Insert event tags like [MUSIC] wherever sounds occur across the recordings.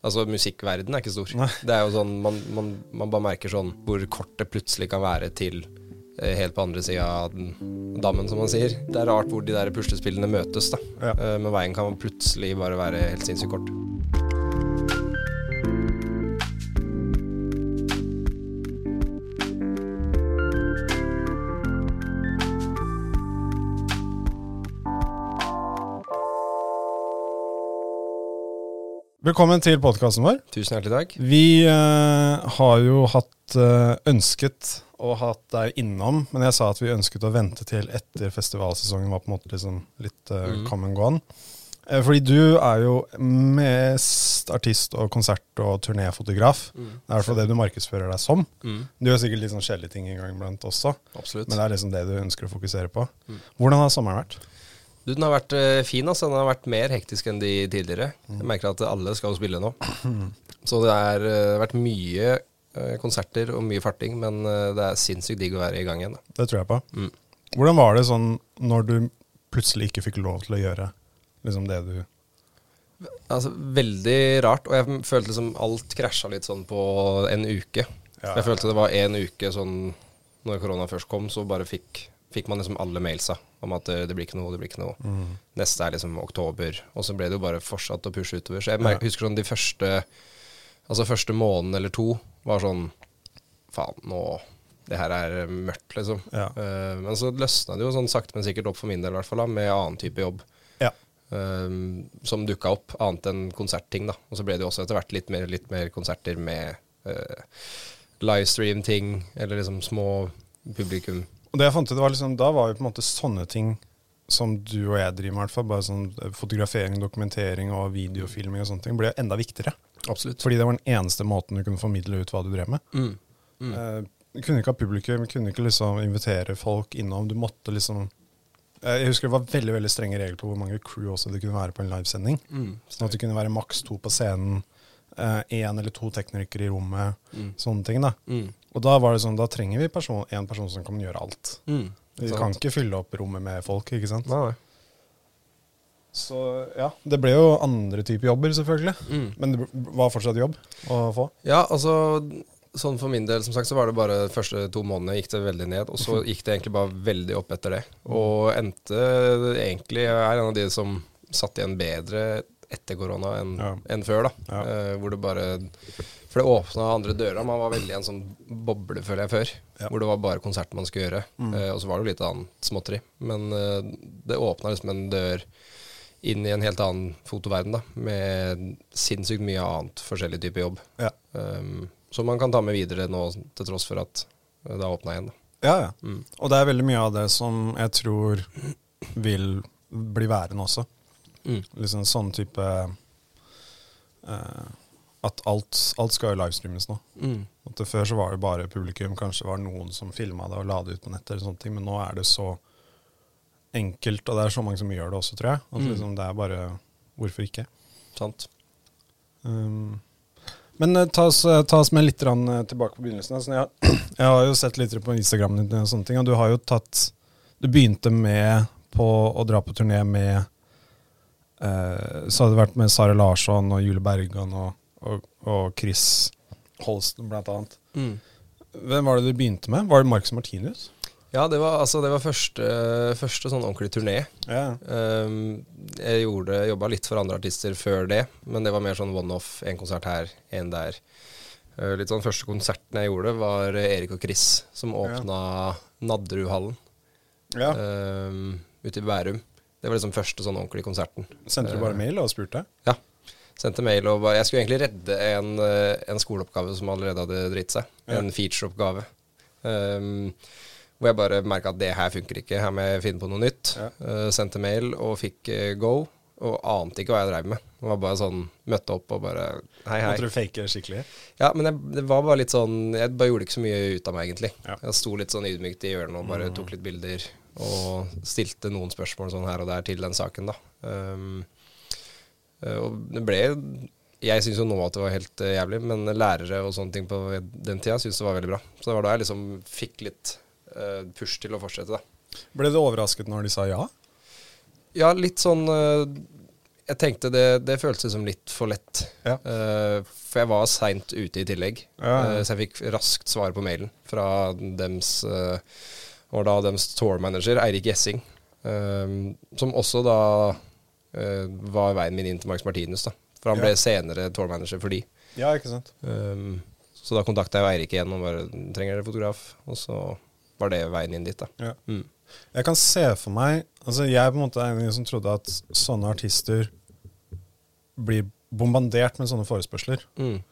Altså, musikkverden er ikke stor. Nei. Det er jo sånn, man, man, man bare merker sånn hvor kort det plutselig kan være til eh, helt på andre sida av dammen, som man sier. Det er rart hvor de der puslespillene møtes, da. Ja. Eh, Men veien kan plutselig bare være helt sinnssykt kort. Velkommen til podkasten vår. Tusen hjertelig takk. Vi uh, har jo hatt uh, ønsket å ha deg innom, men jeg sa at vi ønsket å vente til etter festivalsesongen var på en måte liksom litt uh, mm. come and gone. on. Eh, fordi du er jo mest artist og konsert- og turnéfotograf. Det er i hvert fall det du markedsfører deg som. Mm, Du gjør sikkert litt sånn kjedelige ting en gang iblant også, absolutt. men det er liksom det du ønsker å fokusere på. Mm. Hvordan har sommeren vært? Du, den har vært eh, fin, altså. Den har vært mer hektisk enn de tidligere. Jeg merker at alle skal spille nå. [CLEARS THROAT] Så det har vært mye eh, konserter og mye farting, men eh, det er sinnssykt digg å være i gang igjen. Da. Det tror jeg på. Mm. Hvordan var det sånn når du plutselig ikke fikk lov til å gjøre liksom det du Altså, veldig rart, og jeg følte liksom alt krasja litt sånn på en uke. Ja, jeg følte det var en uke sånn Når korona først kom, så bare fikk, fikk man liksom alle mailsa om at det, det blir ikke noe, det blir ikke noe. Mm. Neste er liksom oktober, og så ble det jo bare fortsatt å pushe utover. Så jeg Ja. husker sånn de første Altså første måneden eller to var sånn Faen, nå Det her er mørkt, liksom. Ja. Uh, men så løsna det jo sånn sakte, men sikkert opp for min del, i hvert fall, da, med annen type jobb. Ja. Uh, som dukka opp, annet enn konsertting, da. Og så ble det jo også etter hvert litt mer, litt mer konserter med uh, livestream-ting, eller liksom små publikum. Og det jeg fant ut, var liksom, Da var jo på en måte sånne ting som du og jeg driver med, i hvert fall, bare sånn eh, fotografering, dokumentering og videofilming og sånne ting, ble enda viktigere. Absolutt. Fordi det var den eneste måten du kunne formidle ut hva du drev med. Mm. Mm. Eh, kunne ikke ha publikum, kunne ikke liksom invitere folk innom. Du måtte liksom eh, Jeg husker det var veldig veldig strenge regler på hvor mange crew også det kunne være på en livesending. Mm. Sånn at det kunne være maks to på scenen, én eller to teknikere i rommet, Mm. sånne ting. da. Mm. Og da var det sånn, da trenger vi person, en person som kan gjøre alt. Mm. Vi kan ikke fylle opp rommet med folk, ikke sant? Nei. Så ja, det ble jo andre typer jobber, selvfølgelig. Mm. Men det var fortsatt jobb å få. Ja, altså Sånn for min del, som sagt, så var det bare de første to månedene gikk det veldig ned. Og så [LAUGHS] gikk det egentlig bare veldig opp etter det. Og endte egentlig Jeg er en av de som satt igjen bedre etter korona enn Ja. en før, da. Ja. Eh, hvor det bare For det åpna andre dører. Man var veldig i en sånn boble, føler jeg, før. Ja. Hvor det var bare konsert man skulle gjøre. Mm. Eh, og så var det jo litt annet småtteri. Men eh, det åpna liksom en dør inn i en helt annen fotoverden, da. Med sinnssykt mye annet forskjellig type jobb. Ja, Um, som man kan ta med videre nå, til tross for at det har åpna igjen. Da. ja. ja. Mm. Og det er veldig mye av det som jeg tror vil bli værende også. Mm. Liksom sånn type uh, At alt, alt skal jo livestreames nå. Mm. At før så var det bare publikum, kanskje var det noen som filma det og la det ut på nettet, eller sånne ting, men nå er det så enkelt, og det er så mange som gjør det også, tror jeg. At Mm. liksom det er bare Hvorfor ikke? Sant. Um, men eh, ta, oss, eh, ta oss med litt tilbake på begynnelsen. Altså, jeg, [CLEARS THROAT] jeg har jo sett litt på Instagram og sånne ting, og du har jo tatt Du begynte med på å dra på turné med eh, Så hadde det vært med Sara Larsson og Julie Bergan og, og, og Chris Holsten, blant annet. Mm. Hvem var det du begynte med? Var det Marcus Martinus? Ja, det var, altså, det var første, første sånn ordentlig turné. Yeah. Um, jeg gjorde, jobba litt for andre artister før det, men det var mer sånn one-off. En konsert her, en der. Uh, litt sånn Første konserten jeg gjorde, var Erik og Chris, som åpna Nadderudhallen yeah. um, ute i Bærum. Det var liksom første sånn ordentlige konserten. Sendte du bare mail og spurte? Ja. Sendte mail og bare, Jeg skulle egentlig redde en, eh, en skoleoppgave som allerede hadde dritt seg. Ja. En feature-oppgave. Um, hvor jeg bare merka at det her funker ikke, her må jeg finne på noe nytt. Ja. Uh, sendte mail og fikk uh, go, og ante ikke hva jeg drev med. Det var bare sånn, Møtte opp og bare Hei, hei. Måtte du fake skikkelig? Ja, men jeg, det var bare litt sånn Jeg bare gjorde ikke så mye ut av meg, egentlig. Ja. Jeg sto litt sånn ydmykt i hjørnet og bare Mm. tok litt bilder. Og stilte noen spørsmål sånn her og der til den saken, da. Um, og det ble Jeg syns jo nå at det var helt eh, jævlig, men lærere og sånne ting på den tida syns det var veldig bra. Så det var da jeg liksom fikk litt uh, push til å fortsette, da. Ble du overrasket når de sa ja? Ja, litt sånn uh, jeg tenkte det, det føltes som litt for lett. Ja. Uh, for jeg var seint ute i tillegg. Ja, ja. Uh, så jeg fikk raskt svar på mailen fra dems uh, Og da deres tour-manager, Eirik Gjessing. eh, som også da uh, var veien min inn til Max Martinus. da For han Ja. ble senere tour-manager for de. Ja, ikke sant. Um, så da kontakta jeg Eirik igjen og bare trenger dere fotograf. Og så var det veien inn dit, da. Ja. Mm. Jeg kan se for meg Altså Jeg er på en måte en av de som trodde at sånne artister blir bombardert med sånne forespørsler. Mm.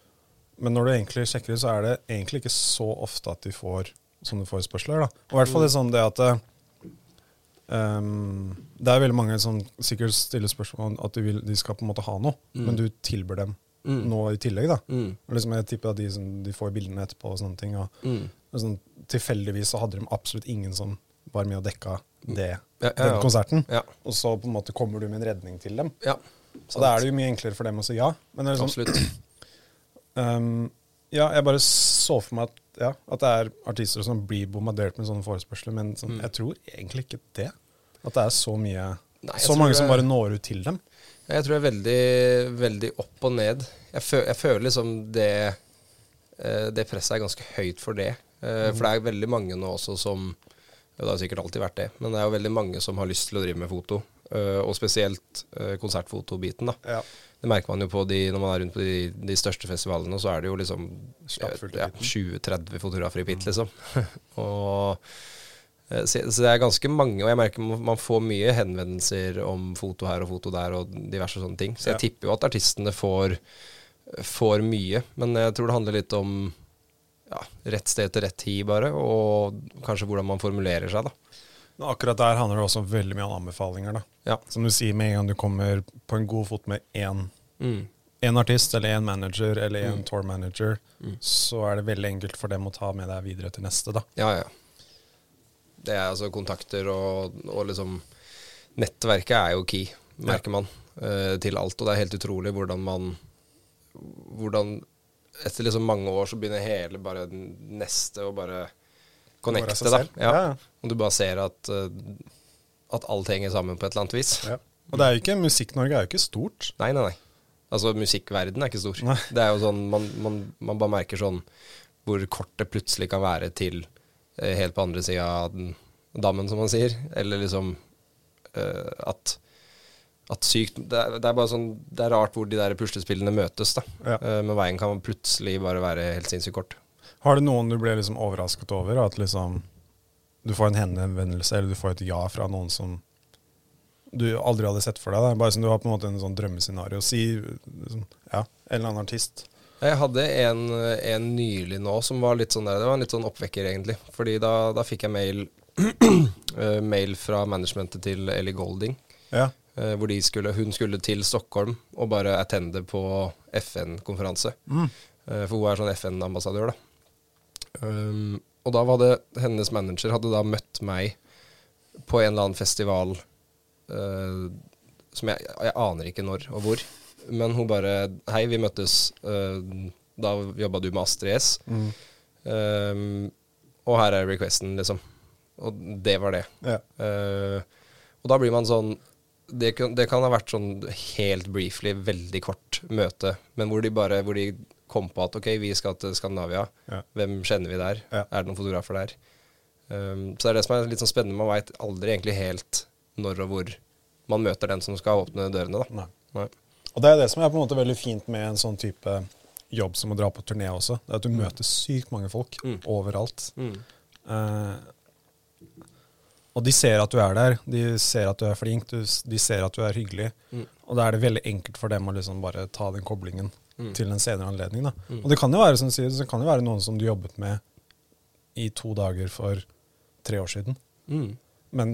Men når du egentlig sjekker det, så er det egentlig ikke så ofte at de får sånne forespørsler. da. Og i hvert fall det sånn det at ehm, Det er veldig mange som sikkert stiller spørsmål om at de, vil, de skal på en måte ha noe, Mm. men du tilbyr dem Mm. noe i tillegg. da. Mm. Liksom Jeg tipper at de, som, de får bildene etterpå og sånne ting. og Mm. sånn, Tilfeldigvis så hadde de absolutt ingen som var med og dekka det, Ja, ja, den konserten. Ja. Og så på en måte kommer du med en redning til dem. ja. Så da er det jo mye enklere for dem å si ja. Men det er liksom, Absolutt. [CLEARS THROAT] Ehm, ja, jeg bare så for meg at, ja, at det er artister som blir bombardert med sånne forespørsler, men sånn, Mm. jeg tror egentlig ikke det. At det er så mye Nei, Så mange mange som bare når ut til dem. Jeg tror det er veldig, veldig opp og ned. Jeg, føl, jeg føler liksom det eh, Det presset er ganske høyt for det. Eh, For det er veldig mange nå også som ja, Det har sikkert alltid vært det, men det er jo veldig mange som har lyst til å drive med foto. eh, Og spesielt konsertfotobiten. da Ja. Det merker man jo på de, når man er rundt på de, de største festivalene, så er det jo liksom ja, 20-30 fotografer i pit, liksom. [LAUGHS] og, eh, så, så det er ganske mange, og jeg merker man man får mye henvendelser om foto her og foto der og diverse sånne ting. Så jeg Ja. tipper jo at artistene får, får mye, men jeg tror det handler litt om ja, rett sted til rett tid, bare, og kanskje hvordan man formulerer seg, da. Men akkurat der handler det også veldig mye om anbefalinger. da. Ja. Som du sier, med en gang du kommer på en god fot med én Mm. en artist eller en manager eller en Mm. tour manager, Mm. så er det veldig enkelt for dem å ta med deg videre til neste. da. Ja, ja. Det er altså kontakter og, og liksom Nettverket er jo key, merker man, eh, til alt. Og det er helt utrolig hvordan man Hvordan etter liksom mange år så begynner hele bare neste å Bare connecte, da. Ja, ja. Og du bare ser at, eh, at alt henger sammen på et eller annet vis. Ja. Og det er jo ikke, Musikk-Norge er jo ikke stort. Nei, nei, nei. Altså, musikkverden er ikke stor. Nei. Det er jo sånn, man, man, man bare merker sånn hvor kort det plutselig kan være til eh, helt på andre sida av den dammen, som man sier. Eller liksom eh, at, at sykt det er, det er bare sånn Det er rart hvor de der puslespillene møtes, da. Ja. Eh, men veien kan plutselig bare være helt sinnssykt kort. Har du noen du ble liksom overrasket over? At liksom du får en henvendelse eller du får et ja fra noen som du aldri hadde sett for deg? Da. Bare som du har på en måte en sånn drømmescenario. Si liksom, ja, en eller annen artist. Jeg hadde en, en nylig nå som var litt sånn der, det var en litt sånn oppvekker egentlig. Fordi da, da fikk jeg mail, [CLEARS THROAT] eh, mail fra managementet til Ellie Golding. Ja. eh, hvor de skulle, hun skulle til Stockholm og bare attende på FN-konferanse. Mm. Eh, for hun er sånn FN-ambassadør, da. Um, og da var det hennes manager hadde da møtt meg på en eller annen festival uh, som jeg, jeg aner ikke når og hvor. Men hun bare Hei, vi møttes. Uh, da jobba du med Astrid S. Mm. Um, og her er requesten, liksom. Og det var det. Ja. Uh, og da blir man sånn det kan, det kan ha vært sånn helt briefly, veldig kort møte, men hvor de bare hvor de kom på at ok, vi skal til Skandinavia. Ja. Hvem kjenner vi der? Ja. Er det noen fotografer der? Um, så det er det som er litt sånn spennende. Man veit aldri egentlig helt når og hvor man møter den som skal åpne dørene. da. Nei. Nei. Og det er det som er på en måte veldig fint med en sånn type jobb som å dra på turné også. Det er at du møter sykt mange folk Mm. overalt. Mm. Uh, og de ser at du er der, de ser at du er flink, du, de ser at du er hyggelig. Mm. Og da er det veldig enkelt for dem å liksom bare ta den koblingen Mm. til en senere anledning. Da. Mm. Og det kan jo være som du sier, det kan jo være noen som du jobbet med i to dager for tre år siden. Mm. Men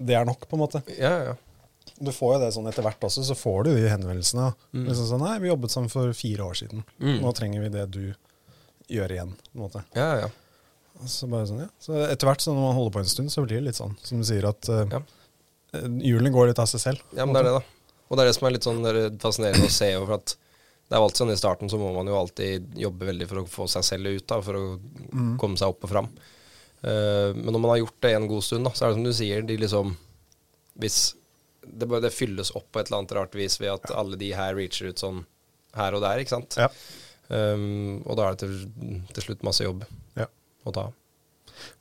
det er nok, på en måte. Ja, ja. Du får jo det sånn etter hvert også, så får du de henvendelsene. Mm. Liksom sånn, nei, vi jobbet sammen for fire år siden. Mm. Nå trenger vi det du gjør igjen. på en måte. ja, ja. Så, bare sånn, ja. så etter hvert, så når man holder på en stund, så blir det litt sånn, som du sier, at uh, Ja. hjulene går litt av seg selv. Ja, men det er det, da. Og det er det som er litt sånn fascinerende å se. For at det er jo alltid sånn I starten så må man jo alltid jobbe veldig for å få seg selv ut, da, for å Mm. komme seg opp og fram. Uh, men når man har gjort det en god stund, da, så er det som du sier, de liksom Hvis det, bare, det fylles opp på et eller annet rart vis ved at alle de her reacher ut sånn her og der, ikke sant. Ja. Um, og da er det til, til slutt masse jobb Ja. å ta.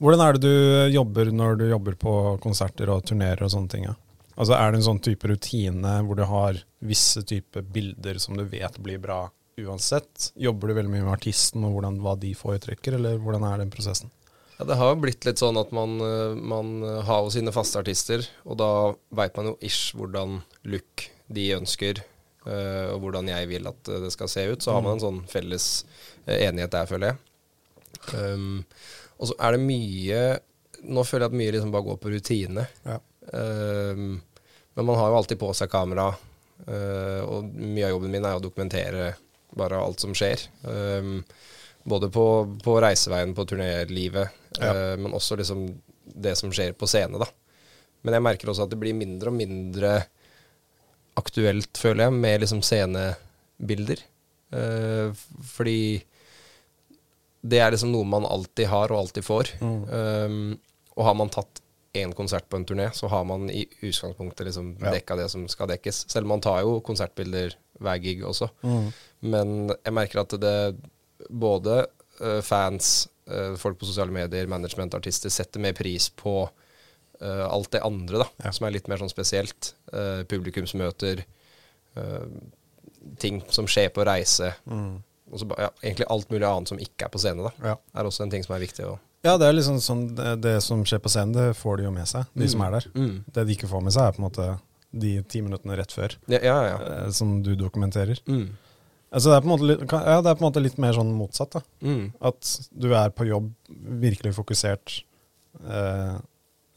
Hvordan er det du jobber når du jobber på konserter og turnerer og sånne ting? Ja? Altså Er det en sånn type rutine hvor du har visse typer bilder som du vet blir bra uansett? Jobber du veldig mye med artisten og hvordan, hva de foretrekker, eller hvordan er den prosessen? Ja, Det har jo blitt litt sånn at man, eh, man har jo sine faste artister, og da veit man jo ish hvordan look de ønsker, eh, og hvordan jeg vil at det skal se ut. Så har man en sånn felles eh, enighet der, føler jeg. Um, og så er det mye Nå føler jeg at mye liksom bare går på rutine. Ja. Um, men man har jo alltid på seg kamera, eh, og mye av jobben min er å dokumentere bare alt som skjer. Um, både på, på reiseveien, på turnélivet, Ja. eh, men også liksom det som skjer på scene, da. Men jeg merker også at det blir mindre og mindre aktuelt, føler jeg, med liksom scenebilder. Eh, fordi det er liksom noe man alltid har og alltid får. Mm. Um, og har man tatt én konsert på en turné, så har man i utgangspunktet liksom Ja. dekka det som skal dekkes. Selv om man tar jo konsertbilder hver gig også. Mm. Men jeg merker at det både eh, fans, eh, folk på sosiale medier, management, artister setter mer pris på eh, alt det andre, da, Ja. som er litt mer sånn spesielt. Publikumsmøter, ting som skjer på reise. Mm. Og så ja, egentlig alt mulig annet som ikke er på scene, da, Ja. er også en ting som er viktig. Å, ja, det er liksom sånn det, det som skjer på scenen, det får de jo med seg, de som er der. Mm. Det de ikke får med seg, er på en måte de ti minuttene rett før, Ja, ja, ja. eh, som du dokumenterer. Mm. Altså det, er måte, ja, det er på en måte litt mer sånn motsatt. da. Mm. At du er på jobb virkelig fokusert, eh,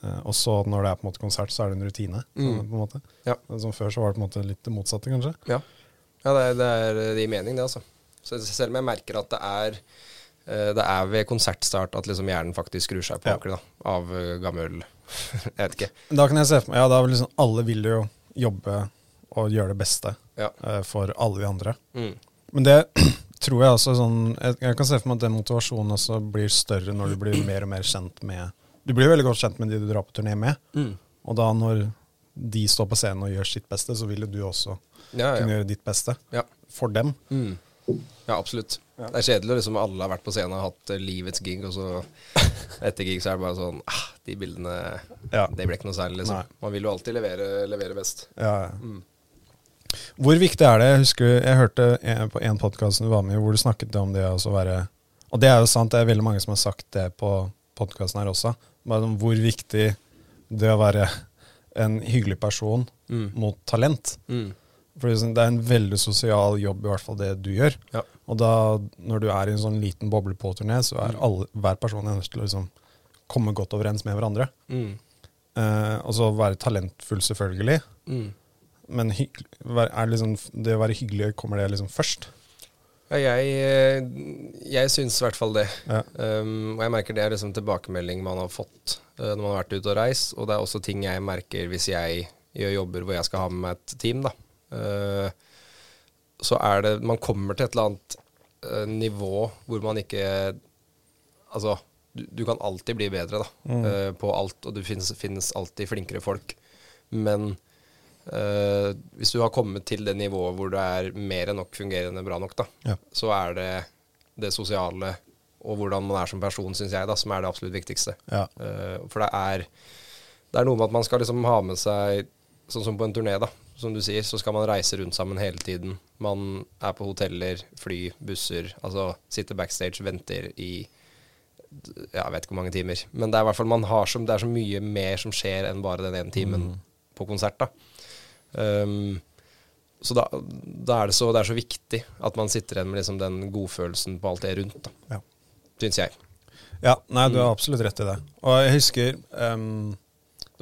eh, og så når det er på en måte konsert, så er det en rutine. Mm. På en måte. Ja. Som før så var det på en måte litt det motsatte, kanskje. Ja, ja det, er, det gir mening, det, altså. Så selv om jeg merker at det er det er ved konsertstart at liksom hjernen faktisk skrur seg på Ja. ordentlig. Av eh, gammel [LAUGHS] Jeg vet ikke. Da kan jeg se for meg, ja, da vil liksom alle vil jo jobbe og gjøre det beste Ja. eh, for alle de andre. Mm. Men det [CLEARS THROAT] tror jeg også sånn Jeg, jeg kan se for meg at den motivasjonen også blir større når du blir mer og mer kjent med Du blir veldig godt kjent med de du drar på turné med, Mm. og da når de står på scenen og gjør sitt beste, så vil jo du også Ja, kunne gjøre ditt beste for dem. Mm. ja, absolutt. Ja. Det er kjedelig liksom alle har vært på scenen og hatt eh, livets gig, og så [LAUGHS] etter gig så er det bare sånn ah, De bildene Ja. Det ble ikke noe særlig, liksom. Nei. Man vil jo alltid levere, levere best. Ja, ja. Mm. Hvor viktig er det? Jeg husker jeg hørte på en podkast du var med i, hvor du snakket om det å være Og det er jo sant, det er veldig mange som har sagt det på podkasten her også. Bare om hvor viktig det å være en hyggelig person Mm. mot talent. Mm. For det er en veldig sosial jobb, i hvert fall det du gjør. Ja. Og da, når du er i en sånn liten boble på turné, så er Mm. alle, hver person nødt til å liksom komme godt overens med hverandre. Mm. Eh, og så være talentfull, selvfølgelig. Mm. Men er liksom, det å være hyggelig, kommer det liksom først? Ja, jeg, eh, jeg syns i hvert fall det. Ja. Um, og jeg merker det er liksom tilbakemelding man har fått uh, når man har vært ute og reist, og det er også ting jeg merker hvis jeg gjør jobber hvor jeg skal ha med meg et team, da. Eh, så er det Man kommer til et eller annet eh, nivå hvor man ikke Altså, du, du kan alltid bli bedre, da, Mm. eh, på alt, og det finnes, finnes alltid flinkere folk. Men Uh, hvis du har kommet til det nivået hvor det er mer enn nok fungerende bra nok, da, Ja. så er det det sosiale og hvordan man er som person, syns jeg, da, som er det absolutt viktigste. Ja. Uh, for det er, det er noe med at man skal liksom ha med seg Sånn som på en turné, da. Som du sier, så skal man reise rundt sammen hele tiden. Man er på hoteller, fly, busser. Altså sitter backstage, venter i ja, jeg vet ikke hvor mange timer. Men det er i hvert fall man har som, det er så mye mer som skjer enn bare den ene timen på konsert. da. Um, så da, da er det så, det er så viktig at man sitter igjen med liksom den godfølelsen på alt det rundt, da. Ja. Syns jeg. Ja, nei, du har absolutt rett i det. Og jeg husker um,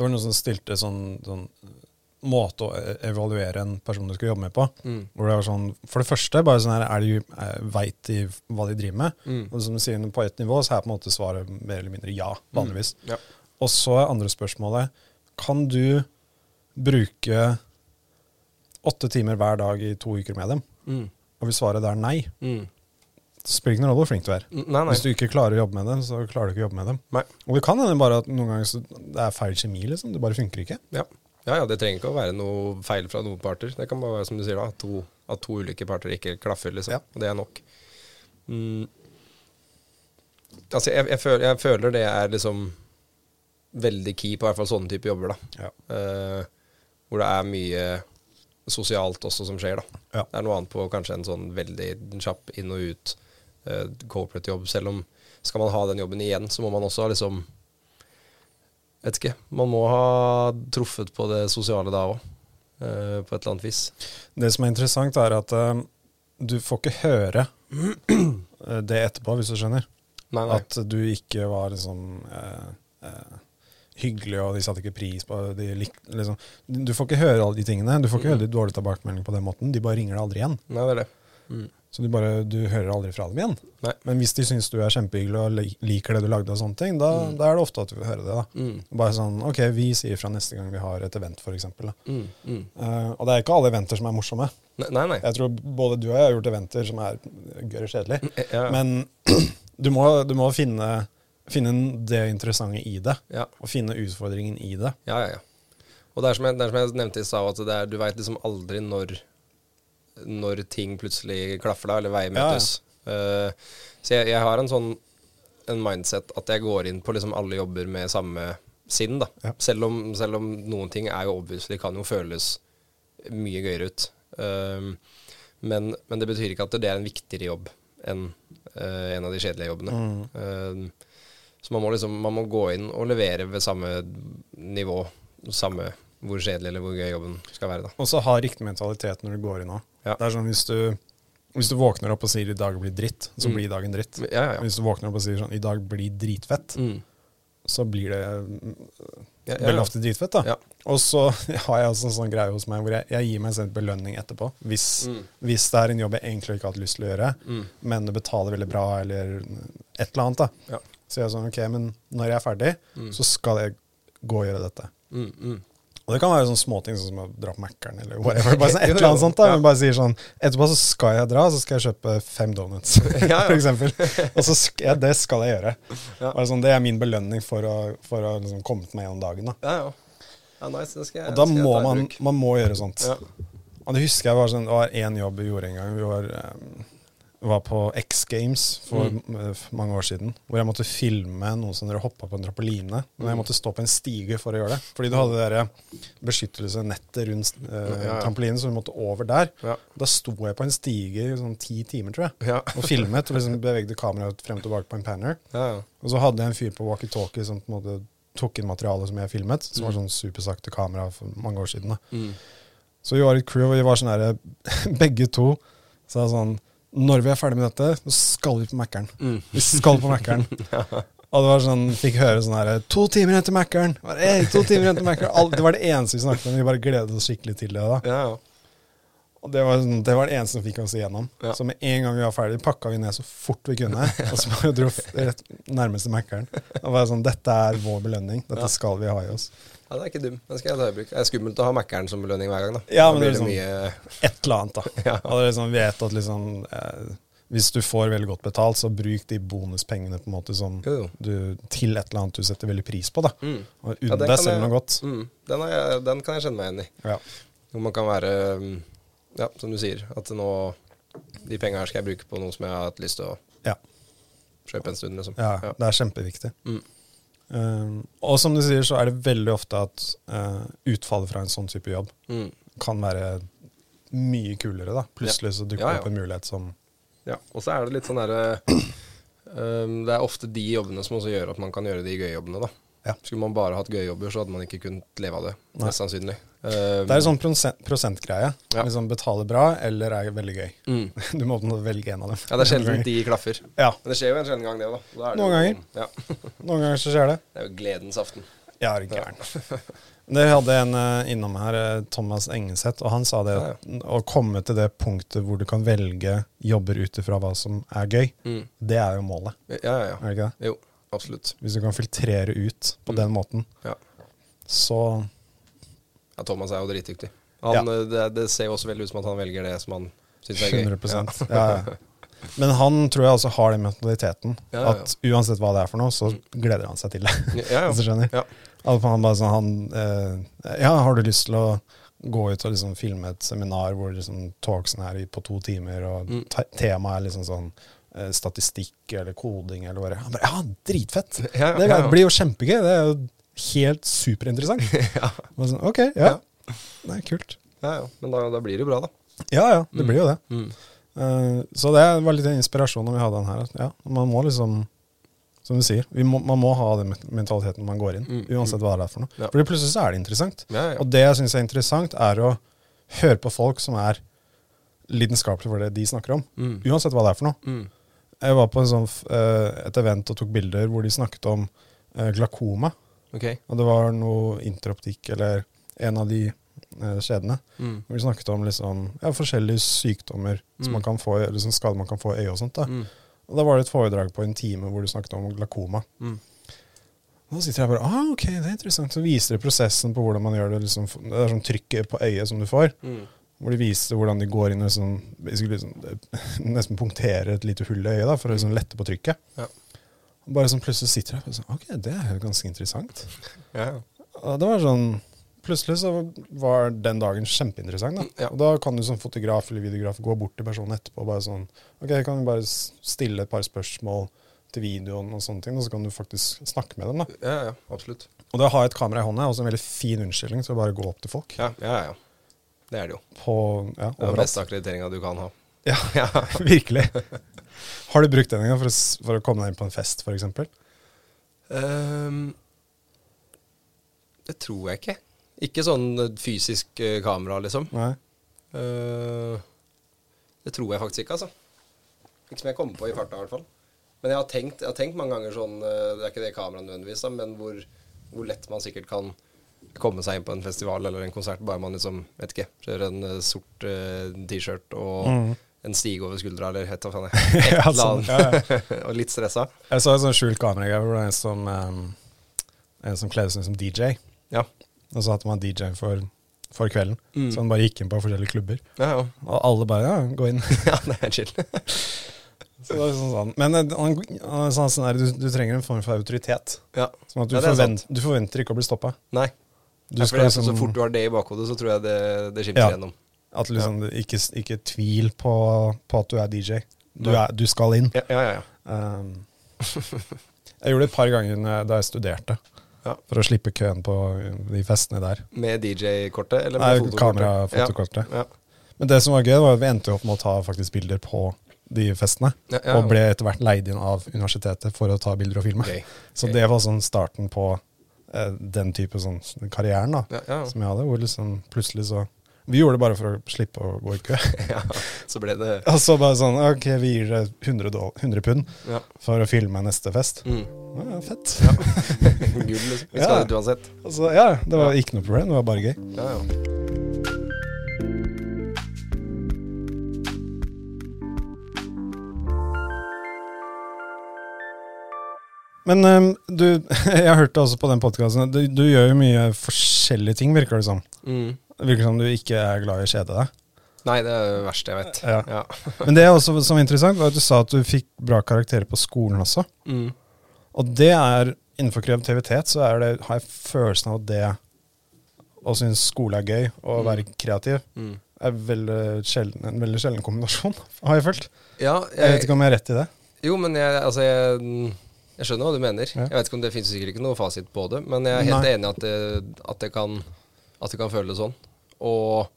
det var noen som stilte sånn, sånn måte å e- evaluere en person du skal jobbe med på. Mm. Hvor det var sånn, For det første, bare sånn her, er de, eh, veit de hva de driver med? Mm. Og som du sier, på ett nivå så er på en måte svaret mer eller mindre ja, vanligvis. Ja. Og så er andre spørsmålet Kan du bruke åtte timer hver dag i to uker med dem? Mm. Og hvis svaret er nei, Mm. så spiller det ingen rolle hvor flink du er. Nei, nei. Hvis du ikke klarer å jobbe med dem, så klarer du ikke å jobbe med dem. Nei. Og det kan hende bare at noen ganger så det er feil kjemi, liksom. Det bare funker ikke. Ja. Ja, ja, det trenger ikke å være noe feil fra noen parter. Det kan bare være som du sier da, at to, at to ulike parter ikke klaffer, liksom. Ja. Og det er nok. Mm. Altså, jeg, jeg, føler, jeg føler det er liksom veldig key på i hvert fall sånne type jobber, da. Ja. Uh, hvor det er mye sosialt også som skjer, da. Ja. Det er noe annet på kanskje en sånn veldig kjapp inn og ut uh, corporate jobb. Selv om skal man ha den jobben igjen, så må man også ha liksom Vet ikke. Man må ha truffet på det sosiale da òg, på et eller annet vis. Det som er interessant, er at uh, du får ikke høre eh, [CLEARS THROAT] det etterpå, hvis du skjønner. Nei, nei. At du ikke var liksom eh, eh, hyggelig, og de satte ikke pris på de lik, liksom. Du får ikke høre alle de tingene. Du får ikke høre de dårlige tilbakemeldingene på den måten. De bare ringer deg aldri igjen. nei, det er det. Mm. Så du, bare, du hører aldri fra dem igjen. Nei. Men hvis de syns du er kjempehyggelig og liker det du lagde, og sånne ting, da, da er det ofte at du vil høre det. da. Mm. Bare sånn OK, vi sier fra neste gang vi har et event, f.eks. Mm. Mm. Uh, og det er ikke alle eventer som er morsomme. Nei, nei. nei. Jeg tror både du og jeg har gjort eventer som er gørr kjedelig. Ja, Men [CLEARS THROAT] du må, du må finne, finne det interessante i det, ja. og finne utfordringen i det. Ja, ja, ja. Og det er som jeg, det er som jeg nevnte i stad, at det er, du veit liksom aldri når, når ting plutselig klaffer da, eller veier møtes. ja. møtes. Eh, så jeg, jeg har en sånn en mindset at jeg går inn på liksom alle jobber med samme sinn, da. Ja. Selv, om, selv om noen ting er jo obviously kan jo føles mye gøyere ut. Uh, men, men det betyr ikke at det er en viktigere jobb enn uh, en av de kjedelige jobbene. Um, så man må liksom man må gå inn og levere ved samme nivå, samme hvor kjedelig eller hvor gøy jobben skal være. da. Og så ha riktig mentalitet når du går inn òg. Ja. Det er sånn hvis du, hvis du våkner opp og sier 'i dag blir dritt', så Mm. blir dagen dritt. Ja, ja, ja. Hvis du våkner opp og sier sånn 'i dag blir dritfett', Mm. så blir det ofte dritfett. da. Ja. Og så [LAUGHS] har jeg også en sånn greie hos meg hvor jeg, jeg gir meg selv belønning etterpå. Hvis, Mm. hvis det er en jobb jeg egentlig ikke har hatt lyst til å gjøre, Mm. men det betaler veldig bra, eller et eller annet. da. Ja. Så jeg er sånn, ok, men når jeg er ferdig, Mm. så skal jeg gå og gjøre dette. Mm, mm. Og det kan være sånne småting sånn som å dra på Mækkern eller whatever. Bare sånn, et [LAUGHS] eller annet sånt da, men bare sier sånn Etterpå så skal jeg dra, så skal jeg kjøpe fem donuts, [LAUGHS] Ja, for eksempel. Og så skal jeg, det skal jeg gjøre. Bare sånn, det er min belønning for å, for å liksom komme meg gjennom dagen. da. Ja, ja. ja nice. Det skal jeg, Og da må man, man må gjøre sånt. Ja. Og det husker jeg var sånn, det var én jobb vi gjorde en gang. Vi var, eh, var på X Games for Mm. eh, mange år siden. Hvor jeg måtte filme noen som dere hoppa på en trampoline. Men jeg Mm. måtte stå på en stige for å gjøre det. Fordi du hadde det beskyttelsesnettet rundt eh, Ja, trampolinen, så du måtte over der. Ja. Da sto jeg på en stige i sånn ti timer, tror jeg. Ja. Og filmet og liksom bevegde kameraet frem og tilbake på en panner. Og så hadde jeg en fyr på walkietalkie som på en måte tok inn materialet som jeg filmet. Som var Mm. sånn supersakte kamera for mange år siden. da. Mm. Så vi var et crew, og vi var sånn herre [LAUGHS] Begge to sa sånn Når vi er ferdig med dette, så skal vi på Mækkern. Mm. Vi skal på Mækkern. [LAUGHS] Og det var sånn, fikk høre sånn her To timer igjen til Mækkern! Bare, To timer igjen til Mækkern! Det var det eneste vi snakket om. Vi bare gledet oss skikkelig til det. da. Ja, ja. Og det var, sånn, det var det eneste som fikk oss igjennom. Ja. Så med en gang vi var ferdig, pakka vi ned så fort vi kunne. Og så bare dro rett nærmeste Mækkern. Og bare sånn, Dette er vår belønning. Dette Ja. skal vi ha i oss. Ja, det er ikke dum. Den skal jeg ta i bruk. Det er skummelt å ha Mækkern som belønning hver gang, da. Ja, men det er liksom mye Et eller annet, da. [LAUGHS] Ja. Og det er liksom, vet at liksom eh, Hvis du får veldig godt betalt, så bruk de bonuspengene på en måte som Jo, jo. du, til et eller annet du setter veldig pris på. da. Mm. Og unn ja, deg selv noe godt. Mm. Den, jeg, den kan jeg kjenne meg igjen i. Ja. Hvor man kan være um, Ja, som du sier, at nå De penga her skal jeg bruke på noe som jeg har hatt lyst til å Ja. kjøpe en stund, liksom. ja, det er kjempeviktig. Mm. Um, og som du sier, så er det veldig ofte at uh, utfallet fra en sånn type jobb Mm. kan være mye kulere. da. Plutselig så dukker Ja, det ja. opp en mulighet som Ja, og så er det litt sånn derre [CLEARS THROAT] um, Det er ofte de jobbene som også gjør at man kan gjøre de gøye jobbene, da. Ja. Skulle man bare hatt gøye jobber, så hadde man ikke kunnet leve av det. Nei. Mest sannsynlig. Um, Det er en sånn prosent, prosentgreie. Ja. Liksom Betale bra eller er veldig gøy. mm. [LAUGHS] Du må velge en av dem. Ja, det er sjelden de klaffer. Ja, Men det skjer jo en sjelden gang, det da. da. det Noen ganger. Ja. [LAUGHS] Noen ganger så skjer det. Det er jo gledens aften. Ja, er gæren. Det hadde en eh, innom her, eh, Thomas Engeseth, og han sa det at å komme til det punktet hvor du kan velge jobber ut ifra hva som er gøy, Mm. det er jo målet. Ja, ja, ja. Er det ikke det? Jo, absolutt. Hvis du kan filtrere ut på Mm. den måten, Ja. så Ja, Thomas er jo dritdyktig. Han, Ja. eh, det, det ser jo også veldig ut som at han velger det som han syns er gøy. 100 ja. Ja. Men han tror jeg også har den mentaliteten. At uansett hva det er for noe, så gleder han seg til det. Ja, ja. [LAUGHS] han bare sånn, han, eh, ja, har du lyst til å gå ut og liksom filme et seminar hvor liksom talksen er på to timer, og Mm. temaet er liksom sånn statistikk eller koding eller hva det er. Bare, ja, dritfett! [LAUGHS] Ja, Det ja, ja. blir jo kjempegøy. Det er jo helt superinteressant. [LAUGHS] ja. Sånn, ok, ja. Det er kult. ja, ja. Men da, da blir det jo bra, da. Ja, ja, det blir jo det. Mm. Uh, så det var litt en inspirasjon når vi hadde den her. Ja, man må liksom, som du sier, vi må, man må ha den mentaliteten når man går inn. Mm, Uansett hva det er for noe. Ja. Fordi plutselig så er det interessant. Ja, ja. Og det jeg syns er interessant, er å høre på folk som er lidenskapelige for det de snakker om. Mm. Uansett hva det er for noe. Jeg var på en sånn, eh, et event og tok bilder hvor de snakket om eh, glakoma. Okay. Og det var noe interoptikk, eller en av de skjedene, kjedene. Mm. Hvor de snakket om liksom, ja, forskjellige sykdommer som Mm. man kan få, eller som skader man kan få i øyet og sånt. da. Mm. Og da var det et foredrag på en time hvor de snakket om glakoma. Mm. Og da sitter jeg bare ah, ok, det er interessant. Så viser de prosessen på hvordan man gjør det. Liksom, det er sånn trykket på øyet som du får. Mm. Hvor de viser hvordan de går inn og liksom, liksom, nesten punkterer et lite hull i øyet da, for å liksom lette på trykket. Ja. Bare sånn plutselig sitter jeg og sånn, ok, det er jo ganske interessant. [LAUGHS] Ja, ja. Og det var sånn, plutselig så var den dagen kjempeinteressant. Da. Ja. Og da kan du som fotograf eller videograf gå bort til personen etterpå og bare sånn, ok, kan vi bare stille et par spørsmål til videoen og sånne ting, og så kan du faktisk snakke med dem. da. ja, ja. Absolutt. Og det å ha et kamera i hånda er også en veldig fin unnskyldning til å bare gå opp til folk. Ja, ja, ja. Det er det jo. På, ja, Det er den beste akkrediteringa du kan ha. Ja, [LAUGHS] Ja. virkelig. Har du brukt den en gang for for å komme deg inn på en fest, f.eks.? Um, det tror jeg ikke. Ikke sånn eh, fysisk eh, kamera, liksom. Nei? Uh, det tror jeg faktisk ikke, altså. Ikke som jeg kommer på i farta, i hvert fall. Men jeg har tenkt, jeg har tenkt mange ganger sånn Det er ikke det kameraet nødvendigvis, da, men hvor, hvor lett man sikkert kan komme seg inn på en festival eller en konsert, bare man liksom, vet ikke, kjører en eh, sort uh, T-skjørt og mm. en stige over skuldra, eller et eller annet. [LAUGHS] Sånn, [LAUGHS] og litt stressa. Jeg så et sånt skjult kamera hvor det er en som, um, en som kledde seg som DJ. Ja. Og så hadde man DJ for, for kvelden. Mm. Så han bare gikk inn på forskjellige klubber. Ja, ja. Og alle bare ja, gå inn. [LAUGHS] ja, det er chill. Sånn, sånn. Men eh, han, han sånn du, du trenger en form for autoritet. ja. Sånn at du, Ja, forvent, du forventer ikke å bli stoppa. Nei. Du skal liksom, Så fort du har det i bakhodet, så tror jeg det, det skimter Ja. gjennom. at liksom, ikke, ikke tvil på, på at du er DJ. Du, er, du skal inn. Ja, ja, ja. ja. Um, jeg gjorde det et par ganger da jeg studerte. Ja. For å slippe køen på de festene der. Med DJ-kortet? Eller Nei, med fotokortet? kamerafotokortet. Ja. Men det som var gøy, var at vi endte opp med å ta faktisk bilder på de festene. Ja, ja, Og ble etter hvert leid inn av universitetet for å ta bilder og filme. Okay. Så Gøy. det var sånn starten på den type sånn karrieren da, Ja, ja. som jeg hadde. Hvor liksom plutselig så Vi gjorde det bare for å slippe å gå i kø. [LAUGHS] ja. Så ble det [LAUGHS] Og så bare sånn Ok, vi gir deg 100, 100 pund Ja. for å filme neste fest. Mm. Ja, ja, fett. [LAUGHS] Gull, liksom. Vi Ja. det uansett. Altså, ja, det var ikke noe problem. Det var bare gøy. Ja, ja. Men um, du, [LAUGHS] jeg hørte også på den podkasten du, du gjør jo mye forskjellige ting, virker det som. Mm. Virker som du ikke er glad i å kjede deg. Nei, det er det verste jeg vet. Ja. Ja. [LAUGHS] Men det er også som er interessant, var at du sa at du fikk bra karakterer på skolen også. Mm. Og det er innenfor kreativitet, så det, har jeg følelsen av at det å synes skole er gøy, og å være kreativ, Mm. er veldig sjelden, en veldig sjelden kombinasjon, [LAUGHS] har jeg følt. Ja, Jeg vet ikke om jeg har rett i det. Jo, men jeg, altså jeg, jeg skjønner hva du mener. Ja. Jeg vet ikke om Det finnes sikkert ikke noe fasit på det, men jeg er helt Nei. enig i at det, at, det kan, at det kan føles sånn. Og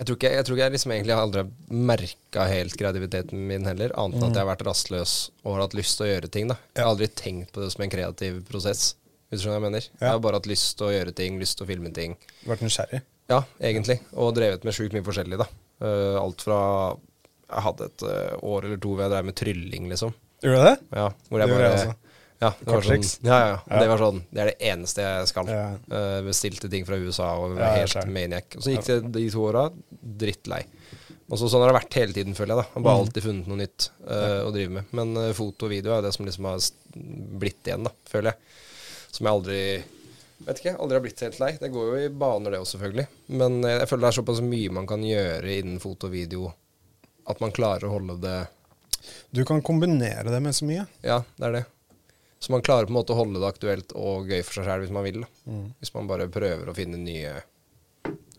jeg tror ikke jeg, tror ikke jeg liksom egentlig aldri har merka helt kreativiteten min heller, annet enn at jeg har vært rastløs og har hatt lyst til å gjøre ting. da Jeg har aldri tenkt på det som en kreativ prosess. Hvis du skjønner hva jeg mener? Jeg har bare hatt lyst til å gjøre ting, lyst til å filme ting. Vært nysgjerrig. Ja, egentlig. Og drevet med sjukt mye forskjellig, da. Uh, alt fra Jeg hadde et eh, år eller to hvor jeg drev med trylling, liksom. Gjorde du det? Ja, hvor jeg bare jeg ja, det var sånn, ja, ja, Ja. Det var sånn Det er det eneste jeg skal. Eh, bestilte ting fra USA og var helt maniac. Og så gikk det de to åra drittlei. Og så Sånn har det vært hele tiden, føler jeg. da bare Mm. alltid funnet noe nytt eh, å drive med. Men uh, foto og video er det som liksom har blitt igjen, da føler jeg. Som jeg aldri Vet ikke, aldri har blitt helt lei. Det går jo i baner, det også, selvfølgelig. Men jeg føler det er såpass mye man kan gjøre innen foto og video at man klarer å holde det Du kan kombinere det med så mye. Ja, det er det. Så man klarer på en måte å holde det aktuelt og gøy for seg sjøl hvis man vil. Mm. Hvis man bare prøver å finne nye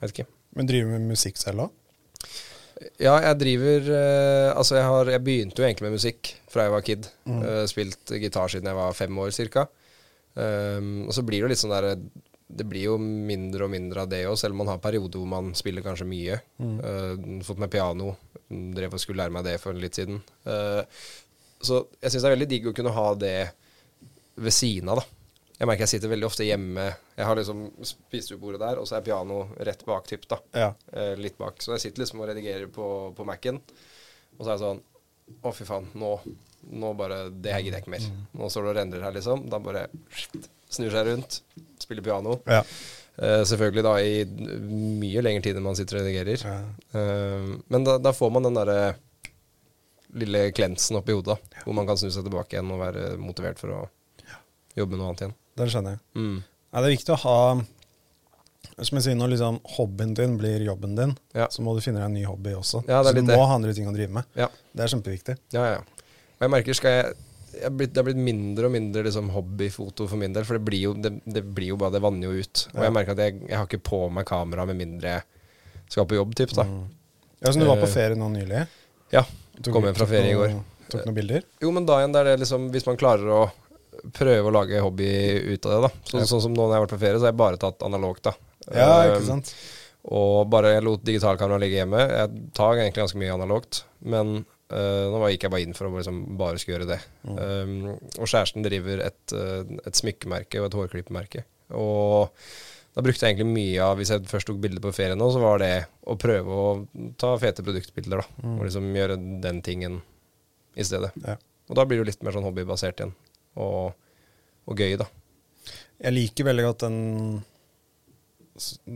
Vet ikke. Men driver med musikk selv òg? Ja, jeg driver eh, Altså, jeg, har, jeg begynte jo egentlig med musikk fra jeg var kid. Mm. Eh, spilt gitar siden jeg var fem år cirka. Um, og så blir det jo litt sånn der Det blir jo mindre og mindre av det òg, selv om man har perioder hvor man spiller kanskje mye. Mm. Uh, fått meg piano. Drev og skulle lære meg det for litt siden. Uh, så jeg syns det er veldig digg å kunne ha det ved siden av, da. Jeg merker jeg sitter veldig ofte hjemme. Jeg har liksom spisebordet der, og så er piano rett bak typ, da. Ja. Uh, litt bak. Så jeg sitter liksom og redigerer på, på Mac-en. Og så er jeg sånn Å, fy faen. Nå, nå bare Det her gidder jeg ikke mer. Nå står det og rendrer her, liksom. Da bare snur seg rundt, spiller piano. ja. Uh, selvfølgelig da i mye lengre tid enn man sitter og redigerer. ja. Uh, men da, da får man den derre lille klensen oppi hodet, ja. Hvor man kan snu seg tilbake igjen og være motivert for å jobbe med noe annet igjen. Den skjønner jeg. Mm. Det er viktig å ha Som jeg sier, når liksom hobbyen din blir jobben din, Ja. så må du finne deg en ny hobby også. Ja, så du må det. ha andre ting å drive med. Ja. Det er kjempeviktig. Ja, ja. Og jeg merker skal jeg, jeg har blitt, Det blitt mindre og mindre liksom, hobbyfoto for min del, for det blir jo, det, det blir jo bare Det vanner jo ut. Og Ja. jeg merker at jeg, jeg har ikke på meg kamera med mindre jeg skal på jobb, typ, da. Mm. Ja, så du var på Eh, ferie nå nylig? Ja. Kom hjem fra ferie i går. Tok noen bilder? Jo, men da igjen, det er det liksom Hvis man klarer å prøve å lage hobby ut av det, da. Så, Ja. Sånn som nå når jeg har vært på ferie, så har jeg bare tatt analogt, da. Ja, ikke sant? Og bare jeg lot digitalkameraet ligge hjemme. Jeg tar egentlig ganske mye analogt, men eh, nå gikk jeg bare inn for å liksom bare skulle gjøre det. Mm. Um, og kjæresten driver et, eh, et smykkemerke og et hårklippemerke. Og da brukte jeg egentlig mye av Hvis jeg først tok bilder på ferie nå, så var det å prøve å ta fete produktbilder, da. Mm. Og liksom gjøre den tingen i stedet. Ja. Og da blir det jo litt mer sånn hobbybasert igjen. Og, og gøy, da. Jeg liker veldig godt den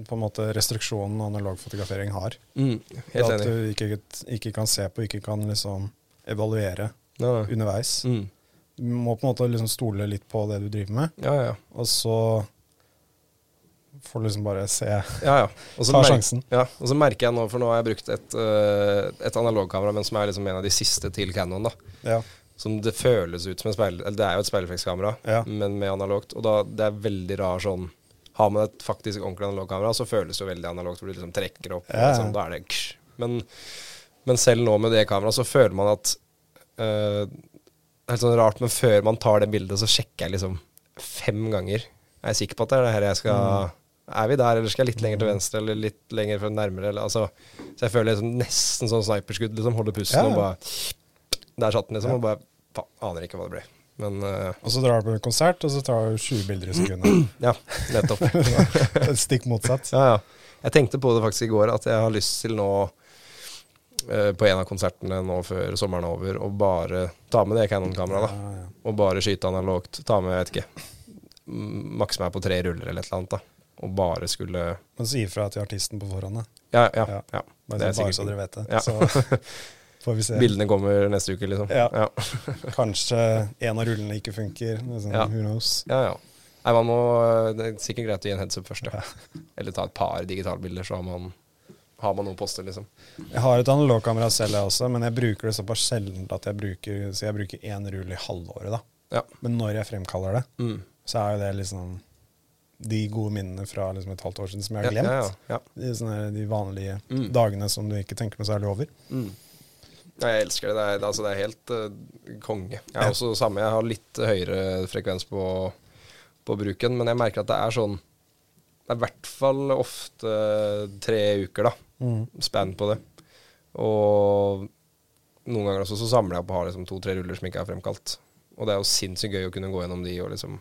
på en måte restriksjonen analog fotografering har. Mm, helt at du ikke, ikke kan se på, ikke kan liksom evaluere Ja, underveis. mm. Du må på en måte liksom stole litt på det du driver med, ja, ja. og så får du liksom bare se ja, ja. [LAUGHS] Også Ta sjansen. Ja, og så merker jeg nå, for nå har jeg brukt et, uh, et analogkamera, men som er liksom en av de siste til Canon, da. Ja. Som det føles ut som en speil... Eller det er jo et speilreflekskamera, Ja. men med analogt. Og da det er veldig rar sånn Har man et faktisk ordentlig analogkamera, så føles det jo veldig analogt, hvor du liksom trekker opp. Ja. Liksom, da er det ksh. men, men selv nå med det kameraet, så føler man at uh, er helt sånn rart, men før man tar det bildet, så sjekker jeg liksom fem ganger. Jeg Er sikker på at det er det her jeg skal Mm. Er vi der, eller skal jeg litt lenger til venstre, eller litt lenger fra nærmere? Eller, altså, så jeg føler liksom nesten sånn sniperskudd. Liksom, holder pusten Ja, og bare Der satt den, liksom. Og bare aner ikke hva det ble. Men uh, Og så drar du på en konsert, og så tar du 20 bilder i sekundet. [CLEARS THROAT] ja, nettopp. [LAUGHS] Stikk motsatt. Ja, ja. Jeg tenkte på det faktisk i går, at jeg har lyst til nå uh, på en av konsertene nå før sommeren er over, å bare ta med det Canon-kameraet. Ja, ja. Og bare skyte analogt. Ta med, jeg vet ikke makse meg på tre ruller eller et eller annet. da Og bare skulle Men si ifra til artisten på forhånd. da. Ja, ja. Ja. ja. Bare, Det så, bare så dere vet det. Ja. Så [LAUGHS] får vi se. Bildene kommer neste uke, liksom. Ja. [LAUGHS] [LAUGHS] Kanskje en av rullene ikke funker. Liksom, Ja. Who knows? ja, ja. Nei, man må, det er sikkert greit å gi en heads up først, ja. Eller ta et par digitalbilder, så har man, har man noe å poste, liksom. Jeg har et analogkamera selv, jeg også, men jeg bruker det såpass sjelden at jeg bruker Så jeg bruker én rull i halvåret, da. Ja. Men når jeg fremkaller det, Mm. så er jo det liksom de gode minnene fra liksom et halvt år siden som jeg har glemt. ja, ja, ja. De, sånne, de vanlige Mm. dagene som du ikke tenker noe særlig over. Mm. Ja, jeg elsker det. Det er, altså, det er helt uh, konge. Jeg er også samme. Jeg har litt høyere frekvens på, på bruken, men jeg merker at det er sånn Det er i hvert fall ofte tre uker, da. Mm. Spann på det. Og noen ganger også så samler jeg opp og har liksom to-tre ruller som ikke er fremkalt. Og det er jo sinnssykt gøy å kunne gå gjennom de og liksom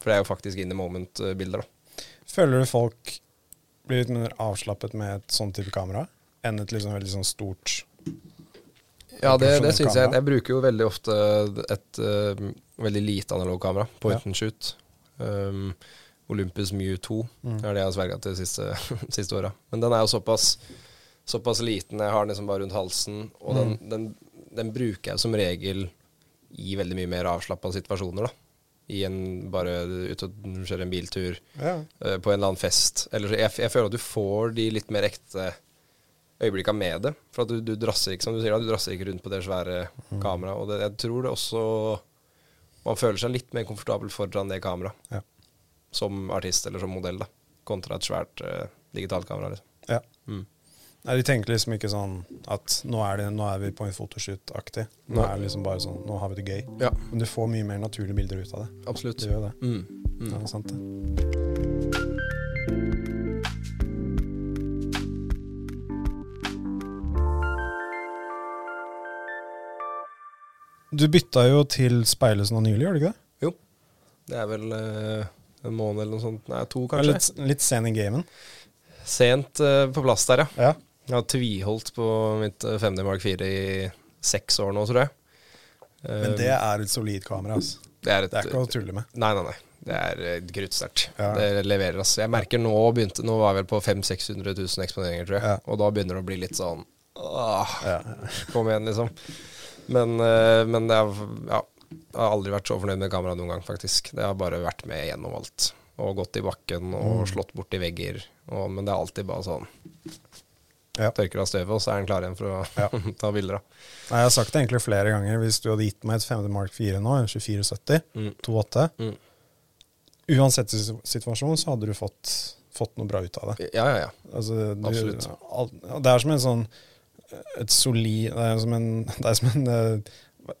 For det er jo faktisk in the moment-bilder, da. Føler du folk blir litt mer avslappet med et sånn type kamera enn et liksom veldig sånn stort Ja, det, det syns jeg. Jeg bruker jo veldig ofte et uh, veldig lite analogkamera. Point and shoot. Um, Olympus Mew 2 Mm. er det jeg har sverga til de siste, [LAUGHS] siste åra. Men den er jo såpass, såpass liten. Jeg har den liksom bare rundt halsen. Og den, Mm. den, den bruker jeg som regel i veldig mye mer avslappa situasjoner. da I en bare ute og kjøre en biltur, Ja. uh, på en eller annen fest. Eller jeg, jeg føler at du får de litt mer ekte øyeblikka med det. For at du, du drasser ikke som du sier da, du drasser ikke rundt på det svære Mm. kameraet. Og det, jeg tror det også Man føler seg litt mer komfortabel foran det kameraet. Ja. Som artist eller som modell, da. Kontra et svært uh, digitalt kamera. Liksom. Ja. Mm. Nei, De tenker liksom ikke sånn at nå er, det, nå er vi på en fotoshoot-aktig. Nå Nei. er det liksom bare sånn, nå har vi det gøy. Ja, Men du får mye mer naturlige bilder ut av det. absolutt. Du gjør det. Mm. Mm. Ja, det er sant det. Du bytta jo til speilelsen nå nylig, gjør du ikke det? Jo. Det er vel eh, en måned eller noe sånt. Nei, to, kanskje. Litt, litt sen i gamen. Sent eh, på plass der, ja. Ja. Jeg har tviholdt på mitt eh, 5D Mark 4 i seks år nå, tror jeg. Men Eh, det er et solid kamera. Altså. det er et Det er ikke å tulle med. Nei, nei, nei. Det er eh, kruttsterkt. Ja. Det leverer, altså. Jeg merker nå begynte Nå var jeg vel på 500 600 000 eksponeringer, tror jeg. Ja. Og da begynner det å bli litt sånn Åh, Ja. kom igjen, liksom. Men, eh, men det er Ja. Jeg har aldri vært så fornøyd med kameraet noen gang, faktisk. Det har bare vært med gjennom alt. Og gått i bakken og Mm. slått borti vegger. Og, men det er alltid bare sånn Ja. Tørker av støvet, og så er den klar igjen for å Ja. [LAUGHS] ta bilder. av. Nei, jeg har sagt det egentlig flere ganger. Hvis du hadde gitt meg et 5D Mark 4 nå, en 2470, Mm. 2.8 Mm. Uansett situ- situasjon, så hadde du fått, fått noe bra ut av det. Ja, ja, ja. Altså, du, Absolutt. Al, det er som en sånn Et solid Det er som en, det er som en eh,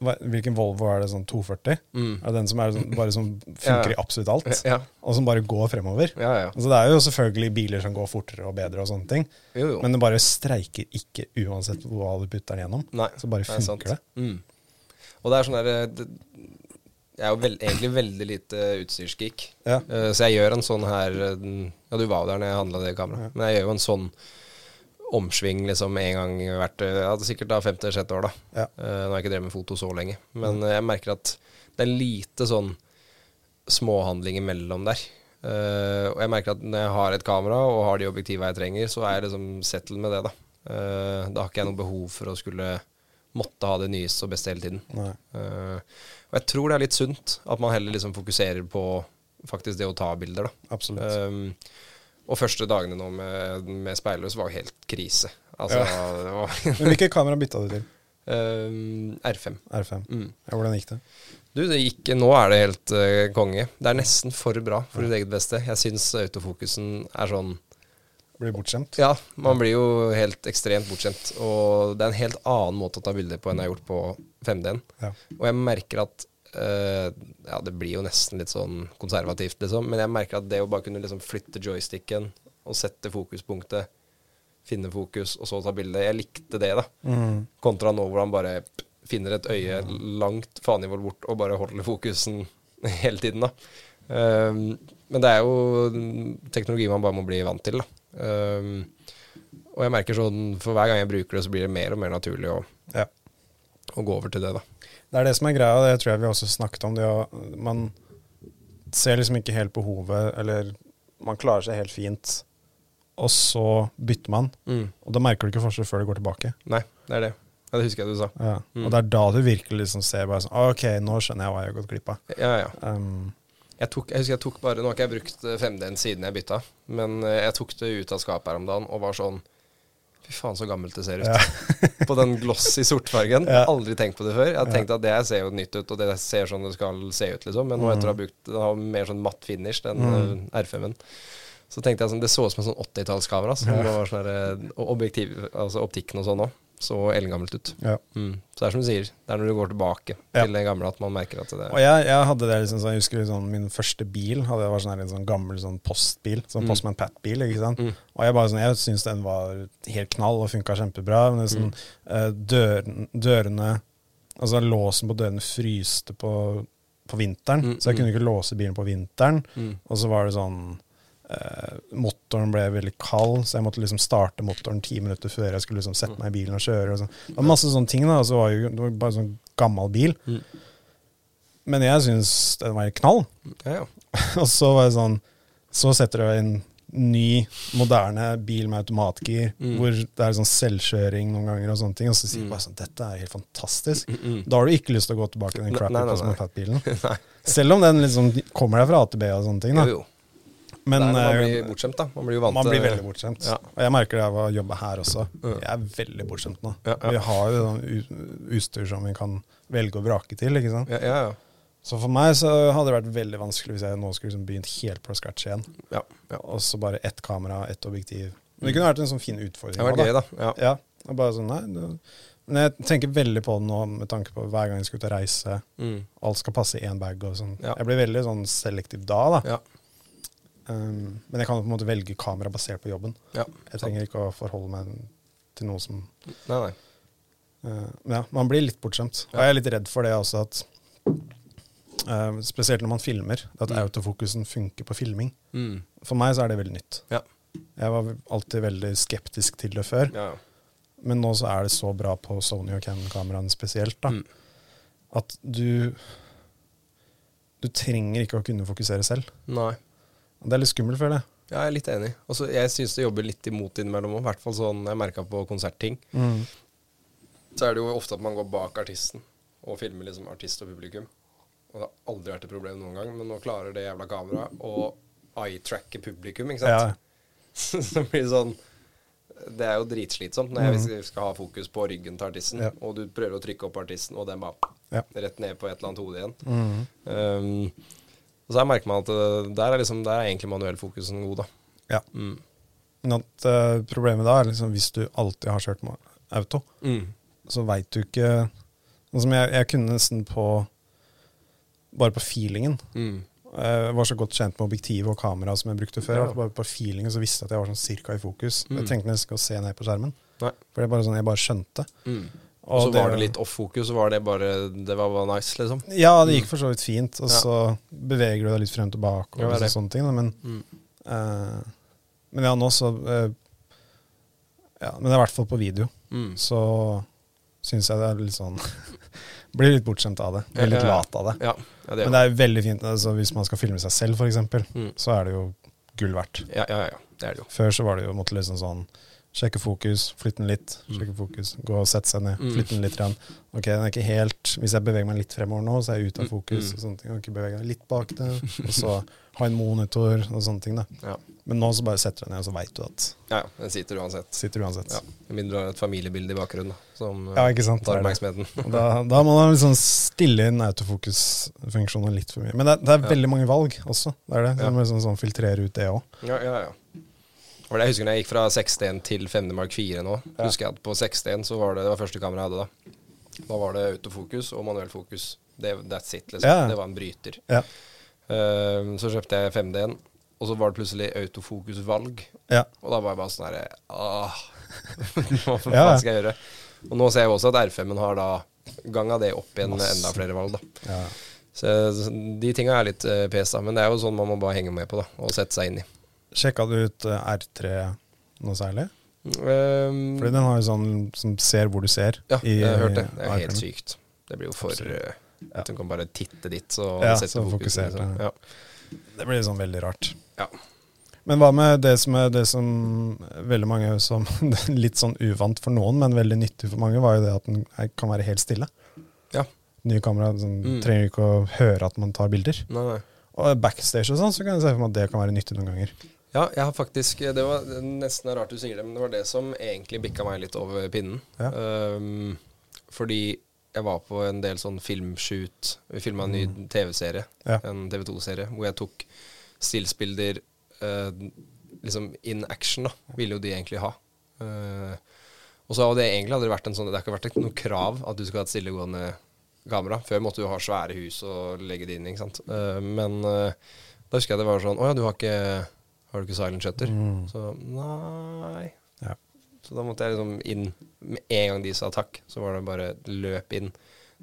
hva, Hvilken Volvo er det? Sånn 240? Mm. Er det den som er sånn, bare som funker Ja. i absolutt alt? Ja, Og som bare går fremover? ja. Altså, det er jo selvfølgelig biler som går fortere og bedre, og sånne ting Jo, jo. men det bare streiker ikke uansett hva du putter den gjennom. Nei, Så bare er funker det. Mm. Og det er sånn der det, Jeg er jo veld, egentlig veldig lite utstyrsgeek. Ja. Uh, så jeg gjør en sånn her eh, Ja, du var jo der når jeg handla det kameraet. Ja. Men jeg gjør jo en sånn omsving liksom en gang hvert eh, Ja, er sikkert da femte-sjette år, da. Ja. Uh, nå har jeg ikke drevet med foto så lenge. Men mm. jeg merker at det er lite sånn småhandling imellom der. Uh, og jeg merker at når jeg har et kamera og har de objektiva jeg trenger, så er jeg liksom settled med det, da. Uh, da har ikke jeg noe behov for å skulle måtte ha det nyeste og beste hele tiden. Og jeg tror det er litt sunt at man heller liksom fokuserer på faktisk det å ta bilder, da. Absolutt. Um, og første dagene nå med, med speilløs var jo helt krise. Altså, [LAUGHS] det var Men hvilket kamera bytta du til? Uh, R5. R5. Mm. Ja, hvordan gikk det? Du, det gikk Nå er det helt uh, konge. Det er nesten for bra for ditt eget beste. Jeg syns autofokusen er sånn Blir bortskjemt? Ja, man blir jo helt ekstremt bortskjemt. Og det er en helt annen måte å ta bilder på enn jeg har gjort på 5D-en. Ja. Og jeg merker at eh, Ja, det blir jo nesten litt sånn konservativt, liksom. Men jeg merker at det å bare kunne liksom flytte joysticken og sette fokuspunktet, finne fokus, og så ta bilde Jeg likte det, da. Mm. Kontra nå hvor han bare finner et øye langt faenivå bort og bare holder fokusen [LAUGHS] hele tiden, da. Um, men det er jo teknologi man bare må bli vant til, da. Um, og jeg merker sånn for hver gang jeg bruker det, så blir det mer og mer naturlig å, Ja. å gå over til det, da. Det er det som er greia, og det tror jeg vi også snakket om. Det man ser liksom ikke helt behovet, eller man klarer seg helt fint, og så bytter man. Og da merker du ikke forskjell før du går tilbake. Nei, det er det. Ja, det husker jeg du sa. Ja. Mm. Og det er da du virkelig liksom ser bare sånn OK, nå skjønner jeg hva jeg har gått glipp av. Ja, ja. Um, Jeg, tok, jeg husker jeg tok bare Nå har ikke jeg brukt eh, 5D-en siden jeg bytta, men eh, jeg tok det ut av skapet her om dagen og var sånn Fy faen, så gammelt det ser ut. Ja. [LAUGHS] på den glossy sortfargen. Ja. aldri tenkt på det før. Jeg har tenkt at det ser jo nytt ut, og det ser sånn det skal se ut, liksom. Men nå etter å ha brukt Den har mer sånn matt finish, den Mm. eh, R5-en. Så tenkte jeg sånn Det så ut som en sånn 80-tallskamera. Så det var sånn eh, og objektiv, altså optikken og sånn òg. Så eldgammelt ut. ja. Mm. Så det er som du sier, det er når du går tilbake Ja. til det gamle at man merker at det Og jeg, jeg hadde det liksom sånn, jeg husker liksom, Min første bil hadde var sånn her, en sånn gammel sånn postbil. Sånn Mm. Postman Pat-bil. ikke sant? Mm. Og jeg bare sånn, jeg syns den var helt knall og funka kjempebra. Men det sånn, mm. døren, dørene Altså låsen på dørene fryste på, på vinteren. Mm, Så jeg mm. kunne ikke låse bilen på vinteren. Mm. Og så var det sånn eh, Motoren ble veldig kald, så jeg måtte liksom starte motoren ti minutter før jeg skulle liksom sette meg i bilen og kjøre. Og sånn. det var masse sånne ting. da, og så var jo, Det var bare sånn gammel bil. Mm. Men jeg syns den var knall. Ja, ja. [LAUGHS] Og så var det sånn Så setter du en ny, moderne bil med automatgir, Mm. hvor det er sånn selvkjøring noen ganger, og sånne ting, og så sier du Mm. bare sånn Dette er helt fantastisk. Mm, mm. Da har du ikke lyst til å gå tilbake til den crappy nei, nei, Postman [LAUGHS] nei. Pat-bilen. Selv om den liksom kommer deg fra AtB og sånne ting. da. Jo, jo. Men man eh, blir bortskjemt, da. Man blir jo vant man blir veldig bortskjemt. Ja. Og jeg merker det av å jobbe her også. Ja. Jeg er veldig bortskjemt nå. Ja, ja. Vi har jo sånn utstyr som vi kan velge og vrake til. ikke sant? Ja, ja. Så for meg så hadde det vært veldig vanskelig hvis jeg nå skulle liksom begynt helt på scratch igjen. ja, ja. Og så bare ett kamera, ett objektiv. Men det kunne vært en sånn fin utfordring. Det også, gøy, da. Ja. Ja, og bare sånn, nei, det, Men jeg tenker veldig på det nå med tanke på hver gang jeg skal ut og reise. Mm. Alt skal passe i én bag og sånn. Ja. Jeg blir veldig sånn selektiv da, da. Ja. Um, men jeg kan på en måte velge kamera basert på jobben. ja. Jeg trenger ikke å forholde meg til noe som Nei, nei. uh, Men ja, man blir litt bortskjemt. Og jeg er litt redd for det også, at uh, Spesielt når man filmer, at Mm. autofokusen funker på filming. Mm. For meg så er det veldig nytt. Ja. Jeg var alltid veldig skeptisk til det før, Ja. men nå så er det så bra på Sony og Canon-kameraene spesielt, da, Mm. at du Du trenger ikke å kunne fokusere selv. Nei. Det er litt skummelt, føler jeg. Ja, jeg er litt enig. Også, jeg syns det jobber litt imot innimellom òg. I hvert fall sånn jeg merka på konsertting. Så er det jo ofte at man går bak artisten og filmer liksom artist og publikum. Og det har aldri vært et problem noen gang, men nå klarer det jævla kameraet å eye-tracke publikum, ikke sant? Ja, [LAUGHS] Så blir det sånn Det er jo dritslitsomt når jeg skal ha fokus på ryggen til artisten, Ja. og du prøver å trykke opp artisten, og den bare Ja. rett ned på et eller annet hode igjen. Mm. Um, og så merker man at der, er liksom, der er egentlig manuellfokusen god, da. ja. Mm. Men at uh, problemet da er liksom hvis du alltid har kjørt auto, Mm. så veit du ikke altså, jeg, jeg kunne nesten på Bare på feelingen. Mm. Jeg var så godt kjent med objektivet og kamera som jeg brukte før. Ja. Bare på feelingen så visste jeg at jeg var sånn cirka i fokus. Mm. Jeg trengte nesten ikke å se ned på skjermen. Nei. For det er bare sånn jeg bare skjønte. Mm. Og så var det litt off-fokus, og var det bare Det var bare nice, liksom. Ja, det gikk for så vidt fint. Og Ja. så beveger du deg litt frem og tilbake og Ja, sånne ting. Men, Mm. uh, men ja, nå så uh, Ja, men det er i hvert fall på video. Mm. Så syns jeg det er litt sånn [LAUGHS] Blir litt bortskjemt av det. Blir litt lat av det. Ja, ja, det, Men det er veldig fint altså, hvis man skal filme seg selv, f.eks. Mm. Så er det jo gull verdt. ja, ja, ja, det er det jo. Før så var det jo måtte liksom sånn Sjekke fokus, flytte den litt, sjekke fokus, gå og sette seg ned, Mm. flytte den litt. Igjen. Ok, den er ikke helt Hvis jeg beveger meg litt fremover nå, så er jeg ute av Mm, fokus. mm. og sånne ting. Jeg kan ikke bevege meg litt bak det, og så ha en monitor og sånne ting. da. Ja, Men nå så bare setter du deg ned, og så veit du at ja ja, den sitter uansett. sitter uansett. Ja, Med mindre du har et familiebilde i bakgrunnen da, som Ja, ikke sant. tar er oppmerksomheten. Da, da må man liksom stille inn autofokusfunksjonen litt for mye. Men det, det er Ja. veldig mange valg også. Det er det. Så Ja. må liksom sånn filtrere ut det òg. Ja, ja, ja. Det jeg husker når jeg gikk fra 6D til 5D Mark 4 nå. Ja. Husker jeg at på 6D så var det det var første kamera jeg hadde da. Da var det autofokus og manuell fokus. Det, that's it, liksom. Ja. Det var en bryter. Ja. Eh, så kjøpte jeg 5D-en, og så var det plutselig autofokusvalg. Ja. Og da var jeg bare sånn herre Åh, [LAUGHS] hva faen skal jeg gjøre? Og nå ser jeg også at R5-en har da ganga det opp igjen med enda flere valg, da. Ja. Så så de tinga er litt uh, pes, da. Men det er jo sånn man må bare henge med på, da. Og sette seg inn i. Sjekka du ut eh, R3 noe særlig? Um, Fordi den har jo sånn som ser hvor du ser. Ja, i- jeg har hørt det. Det er helt sykt. Det blir jo for Absolutt. uh, Ja. Du kan bare titte dit, så Ja, setter fokus. Liksom. ja. Det blir sånn veldig rart. Ja. Men hva med det som er det som veldig mange som [LAUGHS] Litt sånn uvant for noen, men veldig nyttig for mange, var jo det at den kan være helt stille. Ja. Nye kamera sånn, Mm. trenger ikke å høre at man tar bilder. Nei, nei. Og backstage og sånn, så kan jeg se for meg at det kan være nyttig noen ganger. Ja, jeg har faktisk Det var nesten rart du sier det, men det var det som egentlig bikka meg litt over pinnen. Ja. Um, fordi jeg var på en del sånn filmshoot. Vi filma en ny TV-serie, Mm. Ja. en TV2-serie, hvor jeg tok stillsbilder uh, liksom in action, da. Ville jo de egentlig ha. Uh, og så hadde det egentlig aldri vært en sånn Det har ikke vært noe krav at du skal ha et stillegående kamera. Før måtte du ha svære hus og legge det inn, ikke sant. Uh, men da husker jeg det var sånn Å ja, du har ikke Har du ikke silent shutter? Mm. Så nei. Ja. Så da måtte jeg liksom inn Med en gang de sa takk, så var det bare løp inn.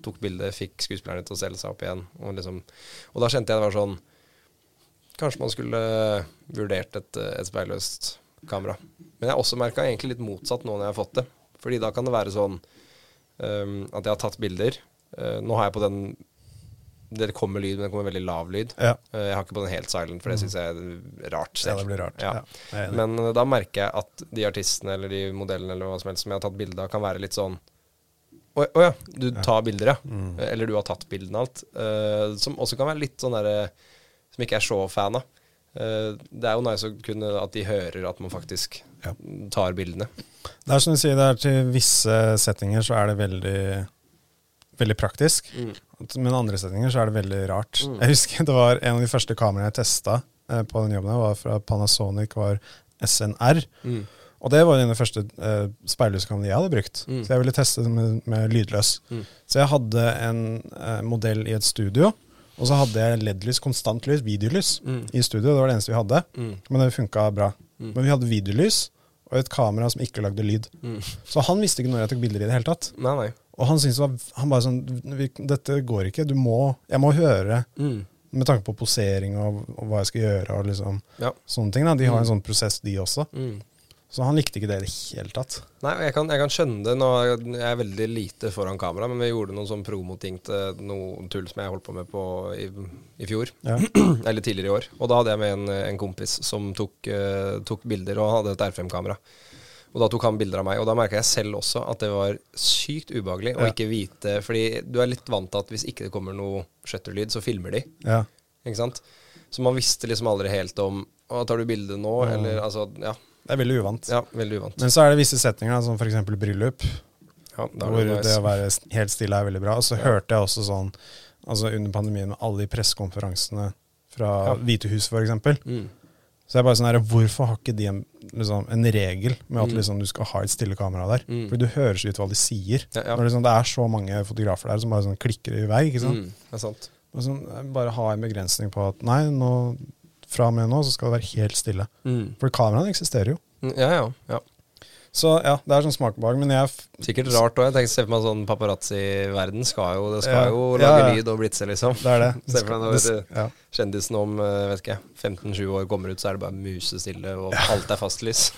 Tok bilde, fikk skuespillerne til å selge seg opp igjen. Og, liksom, og da kjente jeg det var sånn Kanskje man skulle vurdert et, et speilløst kamera. Men jeg har også merka egentlig litt motsatt nå når jeg har fått det. Fordi da kan det være sånn um, at jeg har tatt bilder. Uh, nå har jeg på den Det kommer lyd, men det kommer veldig lav lyd. Ja, Uh, jeg har ikke på den helt silent, for det syns jeg er rart ja det blir rart. Ja. Ja. Men uh, da merker jeg at de artistene eller de modellene eller hva som helst som jeg har tatt bilde av, kan være litt sånn Å ja, du tar bilder, ja. Mm. Eh, Eller du har tatt bildene og alt. Uh, som også kan være litt sånn derre Som ikke er så fan av. Uh, det er jo nice å kunne at de hører at man faktisk tar bildene. Det er som du sier, det er til visse settinger så er det veldig, veldig praktisk. Men andre setninger så er det veldig rart. Mm. Jeg husker det var en av de første kameraene jeg testa eh, på den jobben, her, var fra Panasonic, var SNR. Mm. Og det var en av de første eh, speillyskameraene jeg hadde brukt. Mm. Så jeg ville teste det med, med lydløs. Mm. Så jeg hadde en eh, modell i et studio, og så hadde jeg LED-lys, konstant lys, videolys, Mm. i studio. Det var det eneste vi hadde. Mm. Men det funka bra. Men vi hadde videolys og et kamera som ikke lagde lyd. Så han visste ikke når jeg tok bilder i det hele tatt. Nei, nei. Og han syntes var Han bare sånn Dette går ikke. Du må Jeg må høre Mm. med tanke på posering og, og hva jeg skal gjøre og liksom Ja. sånne ting. da De har Mm. en sånn prosess, de også. Mm. Så han likte ikke det i det hele tatt. Nei, jeg kan, jeg kan skjønne det. Nå er jeg jeg er veldig lite foran kamera, men vi gjorde noen sånn promoting til noe tull som jeg holdt på med på i, i fjor. Ja. [CLEARS THROAT] Eller tidligere i år. Og da hadde jeg med en, en kompis som tok, uh, tok bilder, og hadde et R5-kamera. Og da tok han bilder av meg, og da merka jeg selv også at det var sykt ubehagelig å ikke vite Fordi du er litt vant til at hvis ikke det kommer noe shutterlyd, så filmer de. Ja. Ikke sant? Så man visste liksom aldri helt om Å, tar du bilde nå? Mm. Eller altså Ja. Det er veldig uvant. ja veldig uvant. Men så er det visse settinger, som f.eks. bryllup, Ja, da er hvor det det å være helt stille er veldig bra. Og så Ja. hørte jeg også sånn altså under pandemien med alle de pressekonferansene fra Ja. Hvitehuset f.eks. Mm. Så jeg bare sånn her, Hvorfor har ikke de en, liksom, en regel med at Mm. liksom, du skal ha et stille kamera der? Mm. Fordi du hører så vidt hva de sier. Ja, ja. Når det, liksom, det er så mange fotografer der som bare sånn klikker i vei. ikke sant? Mm, det er sant. Sånn, bare ha en begrensning på at nei, nå, fra og med nå så skal det være helt stille. Mm. For kameraene eksisterer jo. Ja, ja. ja. Så ja, det er sånn smakebehag. Men jeg Sikkert rart òg. Jeg tenker se for meg sånn paparazzi-verden skal jo Det skal Ja. jo lage ja. lyd og blitse, liksom. det er det. [LAUGHS] Se for deg når ja. Kjendisen om eh, vet ikke, 15-20 år kommer ut, så er det bare musestille, og alt er fastlys. [LAUGHS]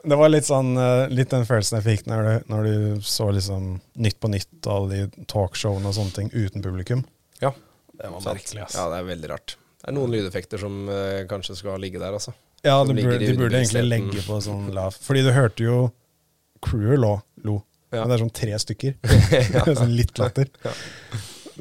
Det var litt sånn eh, Litt den følelsen jeg fikk når du, når du så liksom Nytt på Nytt og alle de talkshowene og sånne ting uten publikum. Ja. Det var merkelig, ass. Ja, det er veldig rart. Det er noen lydeffekter som eh, kanskje skal ligge der, altså. Ja, de burde, de burde egentlig legge på sånn lav Fordi du hørte jo Crewet lå, lo. Ja. Men det er sånn tre stykker. [LAUGHS] [LAUGHS] Sånn litt latter. [LAUGHS] Ja.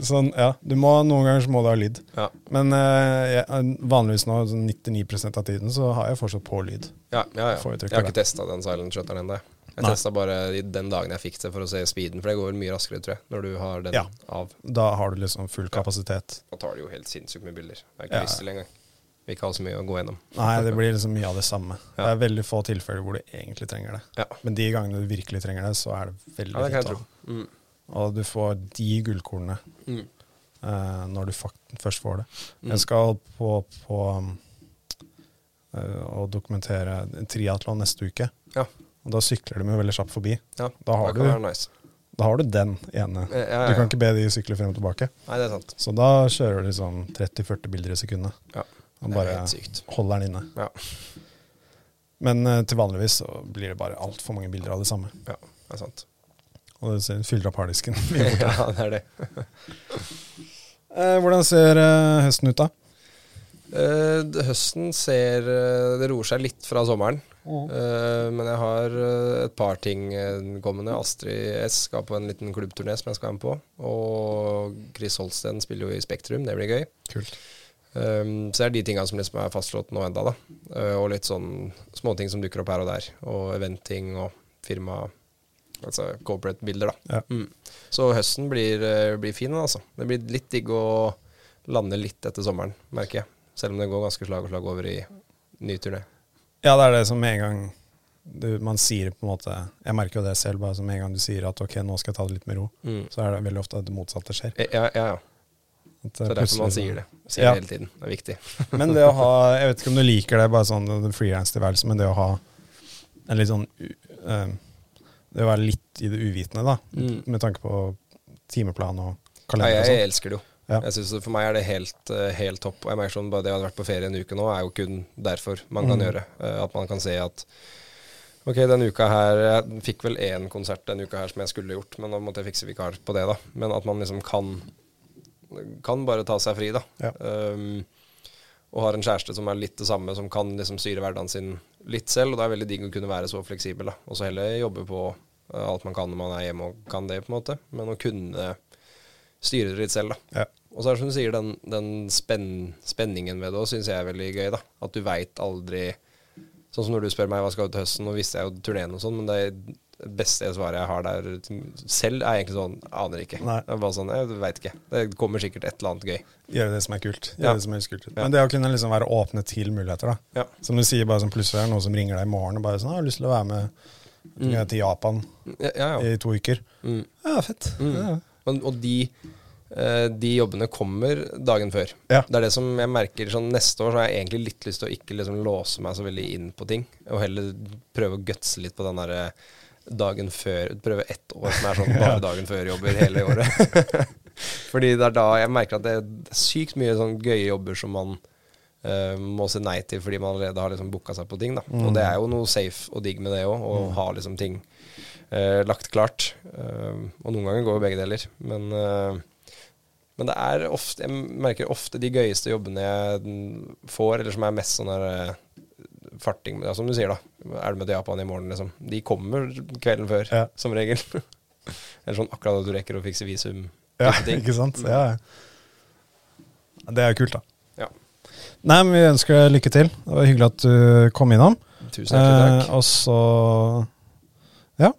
Sånn, ja. Du må, noen ganger så må du ha lyd. Ja, Men uh, jeg, vanligvis nå, sånn 99% av tiden, så har jeg fortsatt på lyd. ja, ja. ja. Jeg Jeg har ikke testa den silent shutteren ennå. Jeg testa bare den dagen jeg fikk det, for å se speeden. For det går vel mye raskere, tror jeg, når du har den Ja. av. Da har du liksom full kapasitet. Da tar det jo helt sinnssykt mye bilder. Det er ikke lyst til engang. Vil ikke ha så mye å gå gjennom. Nei, det blir liksom mye av det samme. Ja. Det er veldig få tilfeller hvor du egentlig trenger det. Ja, Men de gangene du virkelig trenger det, så er det veldig ja det kan fint. tro. Mm. Og du får de gullkornene Mm. uh, når du først får det. Mm. Jeg skal på, på um, eh, å dokumentere en triatlon neste uke. Ja. Og da sykler de jo veldig kjapt forbi. Ja, Da har, det kan være nice. da har du den ene. Ja, ja, Du kan ikke be de sykle frem og tilbake. Nei, det er sant. Så da kjører du sånn 30-40 bilder i sekundet. Ja, Er bare holder den inne. Ja. Men eh, til vanligvis så blir det bare altfor mange bilder av det samme. Ja, det er sant. Og det ser- fyller opp harddisken. [LAUGHS] ja, det er det. [LAUGHS] Eh, hvordan ser eh, høsten ut, da? Eh, høsten ser eh, Det roer seg litt fra sommeren. Eh, men jeg har et par ting kommende. Astrid S skal på en liten klubbturné som jeg skal være med på. Og Chris Holsten spiller jo i Spektrum, det blir gøy. Kult. Um, så det er de tinga som liksom er fastslått nå enda da. Uh, og litt sånn småting som dukker opp her og der. Og eventing og firma Altså corporate-bilder, da. Ja. Mm. Så høsten blir, eh, blir fin, altså. Det blir litt digg å lande litt etter sommeren, merker jeg. Selv om det går ganske slag og slag over i ny turné. Ja, det er det som med en gang du, man sier på en måte Jeg merker jo det selv, bare som en gang du sier at ok, nå skal jeg ta det litt med ro, Mm. så er det veldig ofte at det motsatte skjer. Eh, Ja, ja, ja. Så det er derfor man sier det. Sier Ja. det hele tiden. Det er viktig. [LAUGHS] Men det å ha Jeg vet ikke om du liker det, bare sånn den frilanstilværelsen, men det å ha en litt sånn u- eh, Det å være litt i det uvitende, da, Mm. med tanke på timeplan og Ja, kalender og jeg sånn. elsker det jo. Ja. Jeg synes, For meg er det helt, eh, helt topp. Og jeg merker sånn, bare det å ha vært på ferie en uke nå, er jo kun derfor man kan Mm. gjøre. Eh, At man kan se at Ok, denne uka her Jeg fikk vel én konsert denne uka her som jeg skulle gjort, men da måtte jeg fikse vikar på det, da. Men at man liksom kan Kan bare ta seg fri, da. Ja. Um, og har en kjæreste som er litt det samme, som kan liksom styre hverdagen sin litt selv. Og det er veldig digg å kunne være så fleksibel, da. Og så heller jobbe på eh, alt man kan når man er hjemme og kan det, på en måte. Men å kunne styre det litt selv, da. Ja. Og så er det som du sier, den, den spenn, spenningen ved det òg syns jeg er veldig gøy. da At du veit aldri Sånn som når du spør meg hva skal du til høsten, nå visste jeg jo turneen og sånn, men det beste svaret jeg har der selv, er egentlig sånn aner ikke. Nei. Det er bare sånn, Jeg veit ikke. Det kommer sikkert et eller annet gøy. Gjøre det som er kult. Gjøre Ja. det som er kult Men det å kunne liksom være åpne til muligheter, da. Ja. Som du sier, bare som plutselig er det noen som ringer deg i morgen og bare sånn 'Jeg har lyst til å være med Mm. til Japan Ja, i to uker'. Mm. Ja, fett. Mm. Ja. Og, og de, eh, de jobbene kommer dagen før. Ja. Det er det som jeg merker sånn Neste år så har jeg egentlig litt lyst til å ikke liksom låse meg så veldig inn på ting, og heller prøve å gutse litt på den derre dagen før Prøve ett år som er sånn bare [LAUGHS] dagen før-jobber hele året. [LAUGHS] Fordi det er da jeg merker at det er sykt mye sånn gøye jobber som man uh, må si nei til fordi man allerede har liksom booka seg på ting. da Og det er jo noe safe og digg med det òg, å ha liksom ting uh, lagt klart. Uh, og noen ganger går jo begge deler. Men, men det er ofte Jeg merker ofte de gøyeste jobbene jeg mm, får, eller som er mest sånn der farting ja, Som du sier, da. Er du med til Japan i morgen, liksom? De kommer kvelden før, Ja. som regel. [LAUGHS] eller sånn akkurat da du rekker å fikse visum. Ja, ikke sant? Ja, ja. Det er jo kult, da. Ja. Nei, men vi ønsker deg lykke til. Det var hyggelig at du kom innom. Tusen hjertelig Eh, takk. og så ja,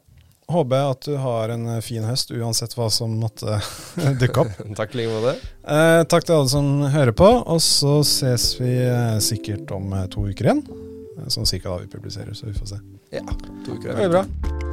håper jeg at du har en eh, fin høst, uansett hva som måtte [LAUGHS] dukke opp. [LAUGHS] takk i like måte. Eh, takk til alle som hører på, og så ses vi eh, sikkert om eh, to uker igjen. Sånn cirka da vi publiserer, så vi får se. Ja, to uker er bra.